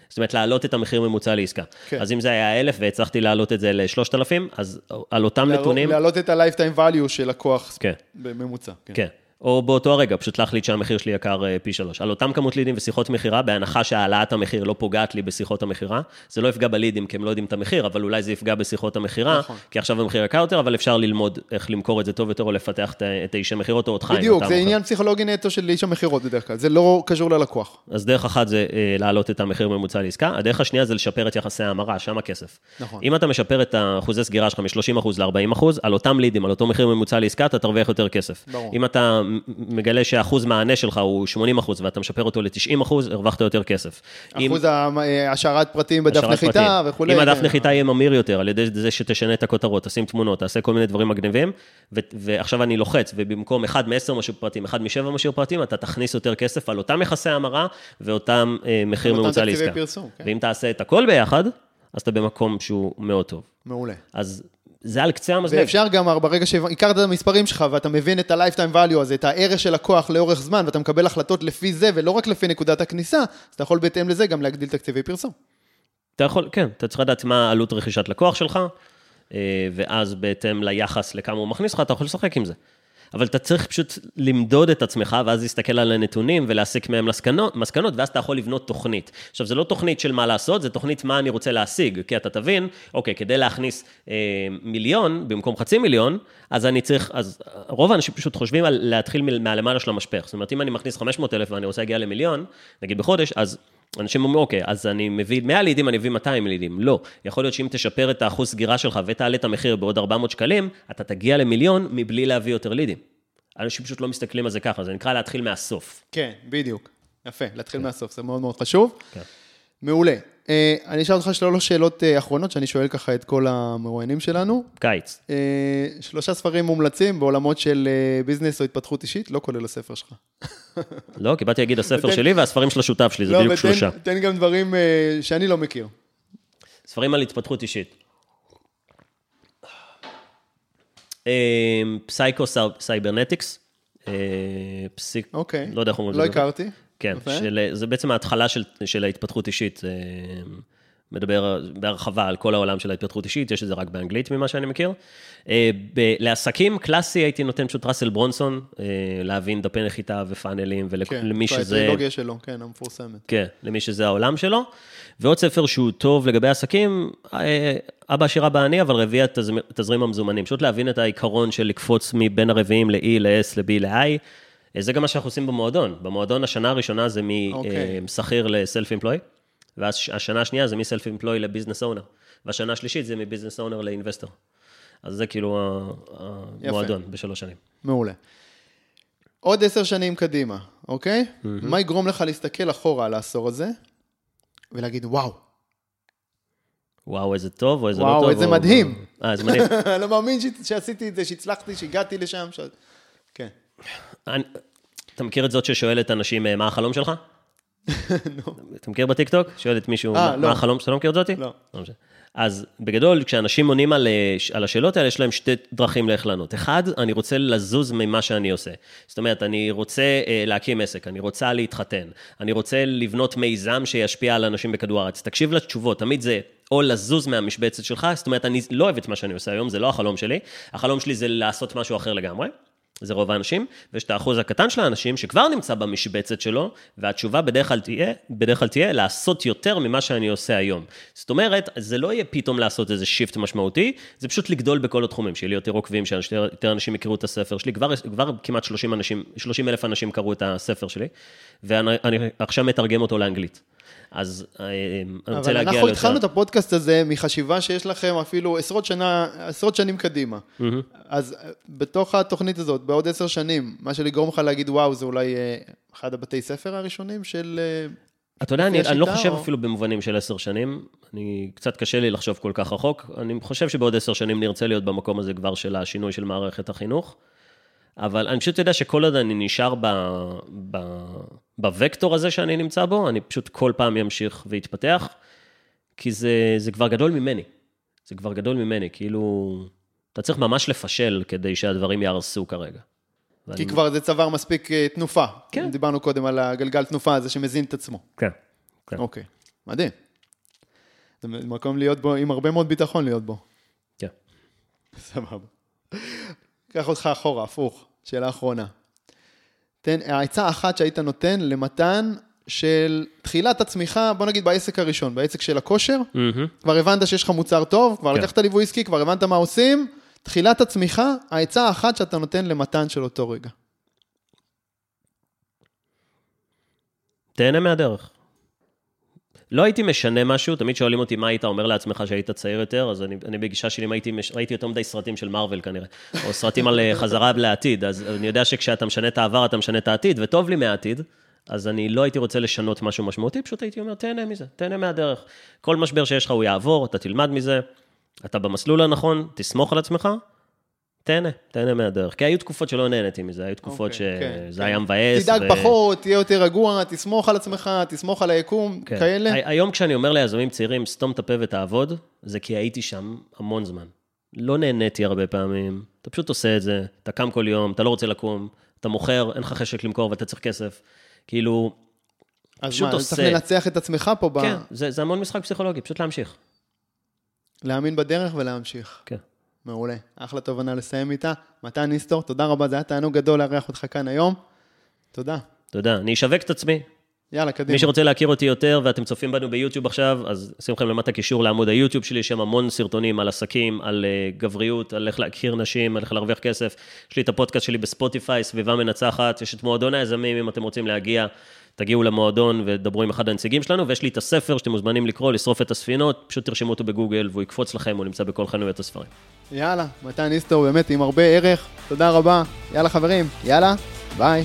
זאת אומרת, להעלות את המחיר ממוצע לעסקה. כן. אז אם זה היה 1,000 והצלחתי להעלות את זה ל-3,000, אז על אותם להראות- נתונים, להעלות את ה-lifetime value של לקוח כן, בממוצע. כן. כן. או באותו הרגע, פשוט להחליט שהמחיר שלי יקר אה, פי שלוש. על אותם כמות לידים ושיחות מכירה, בהנחה שהעלאת המחיר לא פוגעת לי בשיחות המכירה, זה לא יפגע בלידים כי הם לא יודעים את המחיר, אבל אולי זה יפגע בשיחות המכירה, נכון. כי עכשיו המחיר יקר יותר, אבל אפשר ללמוד איך למכור את זה טוב יותר, או לפתח את האיש המכירות או אותך. בדיוק, זה. עניין פסיכולוגי נטו של איש המכירות בדרך כלל, זה לא קשור ללקוח. אז דרך אחת זה אה, להעלות את המחיר ממוצע לעסקה, הדרך השנייה זה לשפר את יחסי ההמרה, שם הכסף. נכון. אם אתה משפר את האחוזי סגירה שלך מ-30% ל-40%, על אותם לידים, על אותו מחיר ממוצע לעסקה, אתה תרוויח יותר כסף. ברור. אם אתה מגלה שהאחוז מענה שלך הוא 80% ואתה משפר אותו ל-90%, הרווחת יותר כסף. אם- אחוז אה, השארת פרטים בדף השארת נחיתה פרטים. וכולי. אם הדף כן. נחיתה יהיה ממיר יותר, על ידי זה שתשנה את הכותרות, תשים תמונות, תעשה כל מיני דברים מגניבים, ו- ועכשיו אני לוחץ, ובמקום אחד מ-10 משאיר פרטים, אחד מ-7 משאיר פרטים, אתה תכניס יותר כסף על אותם יחסי המרה ואותם אה, מחיר על אותם ממוצע תקציבי לעסקה. פרסום, כן. ואם תעשה את הכל ביחד, אז אתה במקום שהוא מאוד טוב. מעולה. אז זה על קצה המזלג. ואפשר גם, ברגע שהכרת את המספרים שלך ואתה מבין את ה-lifetime value הזה, את הערך של לקוח לאורך זמן, ואתה מקבל החלטות לפי זה ולא רק לפי נקודת הכניסה, אז אתה יכול בהתאם לזה גם להגדיל תקציבי פרסום. אתה יכול, כן, אתה צריך לדעת מה עלות רכישת לקוח שלך, אה, ואז בהתאם ליחס לכמה הוא מכניס לך, אתה יכול לשחק עם זה. אבל אתה צריך פשוט למדוד את עצמך, ואז להסתכל על הנתונים ולהסיק מהם מסקנות, מסקנות, ואז אתה יכול לבנות תוכנית. עכשיו, זה לא תוכנית של מה לעשות, זה תוכנית מה אני רוצה להשיג, כי אתה תבין, אוקיי, כדי להכניס אה, מיליון במקום חצי מיליון, אז אני צריך, אז רוב האנשים פשוט חושבים על להתחיל מהלמעלה של המשפך. זאת אומרת, אם אני מכניס 500 אלף ואני רוצה להגיע למיליון, נגיד בחודש, אז אנשים אומרים, אוקיי, אז אני מביא 100 לידים, אני מביא 200 לידים. לא. יכול להיות שאם תשפר את האחוז סגירה שלך ותעלה את המחיר בעוד 400 שקלים, אתה תגיע למיליון מבלי להביא יותר לידים. אנשים פשוט לא מסתכלים על זה ככה, זה נקרא להתחיל מהסוף. כן, בדיוק. יפה, להתחיל מהסוף, זה מאוד מאוד חשוב. כן. מעולה. אה, אני אשאל אותך שלוש שאלות אה, אחרונות, שאני שואל ככה את כל המרואיינים שלנו. קיץ. אה, שלושה ספרים מומלצים בעולמות של אה, ביזנס או התפתחות אישית, לא כולל הספר שלך. <laughs> לא, כי באתי להגיד הספר ותן- שלי והספרים של השותף שלי, זה לא, בדיוק ותן- שלושה. תן גם דברים אה, שאני לא מכיר. ספרים על התפתחות אישית. Psycho-Cybernetics. פסיק... אוקיי. לא יודע איך אומרים לא את זה. הכרתי. כן, יפה. של, זה בעצם ההתחלה של, של ההתפתחות אישית. מדבר בהרחבה על כל העולם של ההתפתחות אישית, יש את זה רק באנגלית ממה שאני מכיר. אה, ב- לעסקים קלאסי הייתי נותן פשוט ראסל ברונסון, אה, להבין דפי נחיתה ופאנלים, כן, ולמי שזה... הטרילוגיה שלו, כן, המפורסמת. כן, למי שזה העולם שלו. ועוד ספר שהוא טוב לגבי עסקים, אה, אבא עשיר אבא עני, אבל רביע תזמ- תזרים המזומנים. פשוט להבין את העיקרון של לקפוץ מבין הרביעים ל-E, ל-S, ל-B, ל-I. אה, זה גם מה שאנחנו עושים במועדון. במועדון השנה הראשונה זה. משכיר לסלף אמפלוי, ואז השנה השנייה זה מסלף אמפלוי לביזנס אונר, והשנה השלישית זה מביזנס אונר לאינבסטור. אז זה כאילו המועדון בשלוש שנים. מעולה. עוד עשר שנים קדימה, אוקיי? מה יגרום לך להסתכל אחורה על העשור הזה, ולהגיד, וואו, וואו, איזה טוב, או איזה וואו, לא טוב. איזה או- מדהים. אה, איזה מדהים. <laughs> אני לא מאמין ש- שעשיתי את זה, שהצלחתי, שהגעתי לשם. ש... כן. אני- אתה מכיר את זאת ששואלת אנשים, אה, מה החלום שלך? <laughs> אתה מכיר בטיקטוק? שואלת מישהו, אה, מה לא. מה החלום, אתה לא מכיר את זאתי? לא. משנה. אז בגדול, כשאנשים עונים על, אה, על השאלות האלה, יש להם שתי דרכים לאיך לענות. אחד, אני רוצה לזוז ממה שאני עושה. זאת אומרת, אני רוצה אה, להקים עסק, אני רוצה להתחתן, אני רוצה לבנות מיזם שישפיע על אנשים בכדור הארץ. תקשיב לתשובות, תמיד זה או לזוז מהמשבצת שלך, זאת אומרת, אני לא אוהב את מה שאני עושה היום, זה לא החלום שלי. החלום שלי זה לעשות משהו אחר לגמרי. זה רוב האנשים, ויש את האחוז הקטן של האנשים שכבר נמצא במשבצת שלו, והתשובה בדרך כלל תהיה, בדרך כלל תהיה לעשות יותר ממה שאני עושה היום. זאת אומרת, זה לא יהיה פתאום לעשות איזה שיפט משמעותי, זה פשוט לגדול בכל התחומים, שיהיה לי יותר עוקבים, שיותר אנשים יכירו את הספר שלי, כבר, כבר כמעט 30 אנשים, 30 אלף אנשים קראו את הספר שלי, ואני אני עכשיו מתרגם אותו לאנגלית. אז אה, אני רוצה אבל להגיע אנחנו ליותר- התחלנו את הפודקאסט הזה מחשיבה שיש לכם אפילו עשרות שנה, עשרות שנים קדימה. אז אה, בתוך התוכנית הזאת, בעוד עשר שנים, מה שיגרום לך להגיד, וואו, זה אולי אה, אחד הבתי ספר הראשונים של... אה, אתה יודע, אני, אני לא חושב או- אפילו במובנים של עשר שנים, אני, קצת קשה לי לחשוב כל כך רחוק, אני חושב שבעוד עשר שנים נרצה להיות במקום הזה כבר של השינוי של מערכת החינוך, אבל אני פשוט יודע שכל עוד אני נשאר ב, ב, בווקטור הזה שאני נמצא בו, אני פשוט כל פעם אמשיך ויתפתח, כי זה, זה כבר גדול ממני, זה כבר גדול ממני, כאילו, אתה צריך ממש לפשל כדי שהדברים יהרסו כרגע. כי ואני- כבר זה צבר מספיק אה, תנופה. כן. דיברנו קודם על הגלגל תנופה הזה שמזין את עצמו. כן, כן. אוקיי, מדהים. זה מקום להיות בו, עם הרבה מאוד ביטחון להיות בו. כן. סבבה. קח אותך אחורה, הפוך. שאלה אחרונה. תן, העצה האחת שהיית נותן למתן של תחילת הצמיחה, בוא נגיד בעסק הראשון, בעסק של הכושר, מהמם. כבר הבנת שיש לך מוצר טוב, כבר כן. לקחת ליווי עסקי, כבר הבנת מה עושים, תחילת הצמיחה, העצה האחת שאתה נותן למתן של אותו רגע. תהנה מהדרך. לא הייתי משנה משהו, תמיד שואלים אותי מה היית אומר לעצמך שהיית צעיר יותר, אז אני, אני בגישה שלי, אם הייתי, ראיתי יותר מדי סרטים של מארוול כנראה, או סרטים על אה, חזרה לעתיד, אז אני יודע שכשאתה משנה את העבר, אתה משנה את העתיד, וטוב לי מהעתיד, אז אני לא הייתי רוצה לשנות משהו משמעותי, פשוט הייתי אומר, תהנה מזה, תהנה מהדרך. כל משבר שיש לך הוא יעבור, אתה תלמד מזה, אתה במסלול הנכון, תסמוך על עצמך, תהנה, תהנה מהדרך. כי היו תקופות שלא נהניתי מזה, היו תקופות כן, שזה כן. היה מבאס. תדאג ו- פחות, תהיה יותר רגוע, תסמוך על עצמך, תסמוך על היקום, כן. כאלה. הי- היום כשאני אומר ליזמים צעירים, סתום את הפה ותעבוד, זה כי הייתי שם המון זמן. לא נהניתי הרבה פעמים, אתה פשוט עושה את זה, אתה קם כל יום, אתה לא רוצה לקום, אתה מוכר, אין לך חשק למכור ואתה צריך כסף. כאילו, אז פשוט מה, עושה. צריך לנצח את עצמך פה, ב... כן, זה, זה המון משחק פסיכולוגי, פשוט להמשיך. להאמין בדרך ולהמשיך. כן. מעולה. אחלה תובנה לסיים איתה. מתן ניסטור, תודה רבה, זה היה תענוג גדול לארח אותך כאן היום. תודה. תודה. אני אשווק את עצמי. יאללה, קדימה. מי שרוצה להכיר אותי יותר, ואתם צופים בנו ביוטיוב עכשיו, אז שים לכם למטה קישור לעמוד היוטיוב שלי, יש שם המון סרטונים על עסקים, על אה, גבריות, על איך להכיר נשים, על איך להרוויח כסף. יש לי את הפודקאסט שלי בספוטיפיי, סביבה מנצחת, יש את מועדון היזמים, אם אתם רוצים להגיע, תגיעו למועדון ודברו עם אחד הנציגים שלנו, ויש לי את הספר שאתם מוזמנים לקרוא, לשרוף את הספינות, פשוט תרשמו אותו בגוגל והוא יקפוץ לכם, הוא נמצא בכל חנויות הספרים. יאללה, מתן ניסטור באמת עם הרבה ערך. תודה רבה. יאללה חברים, יאללה, ביי.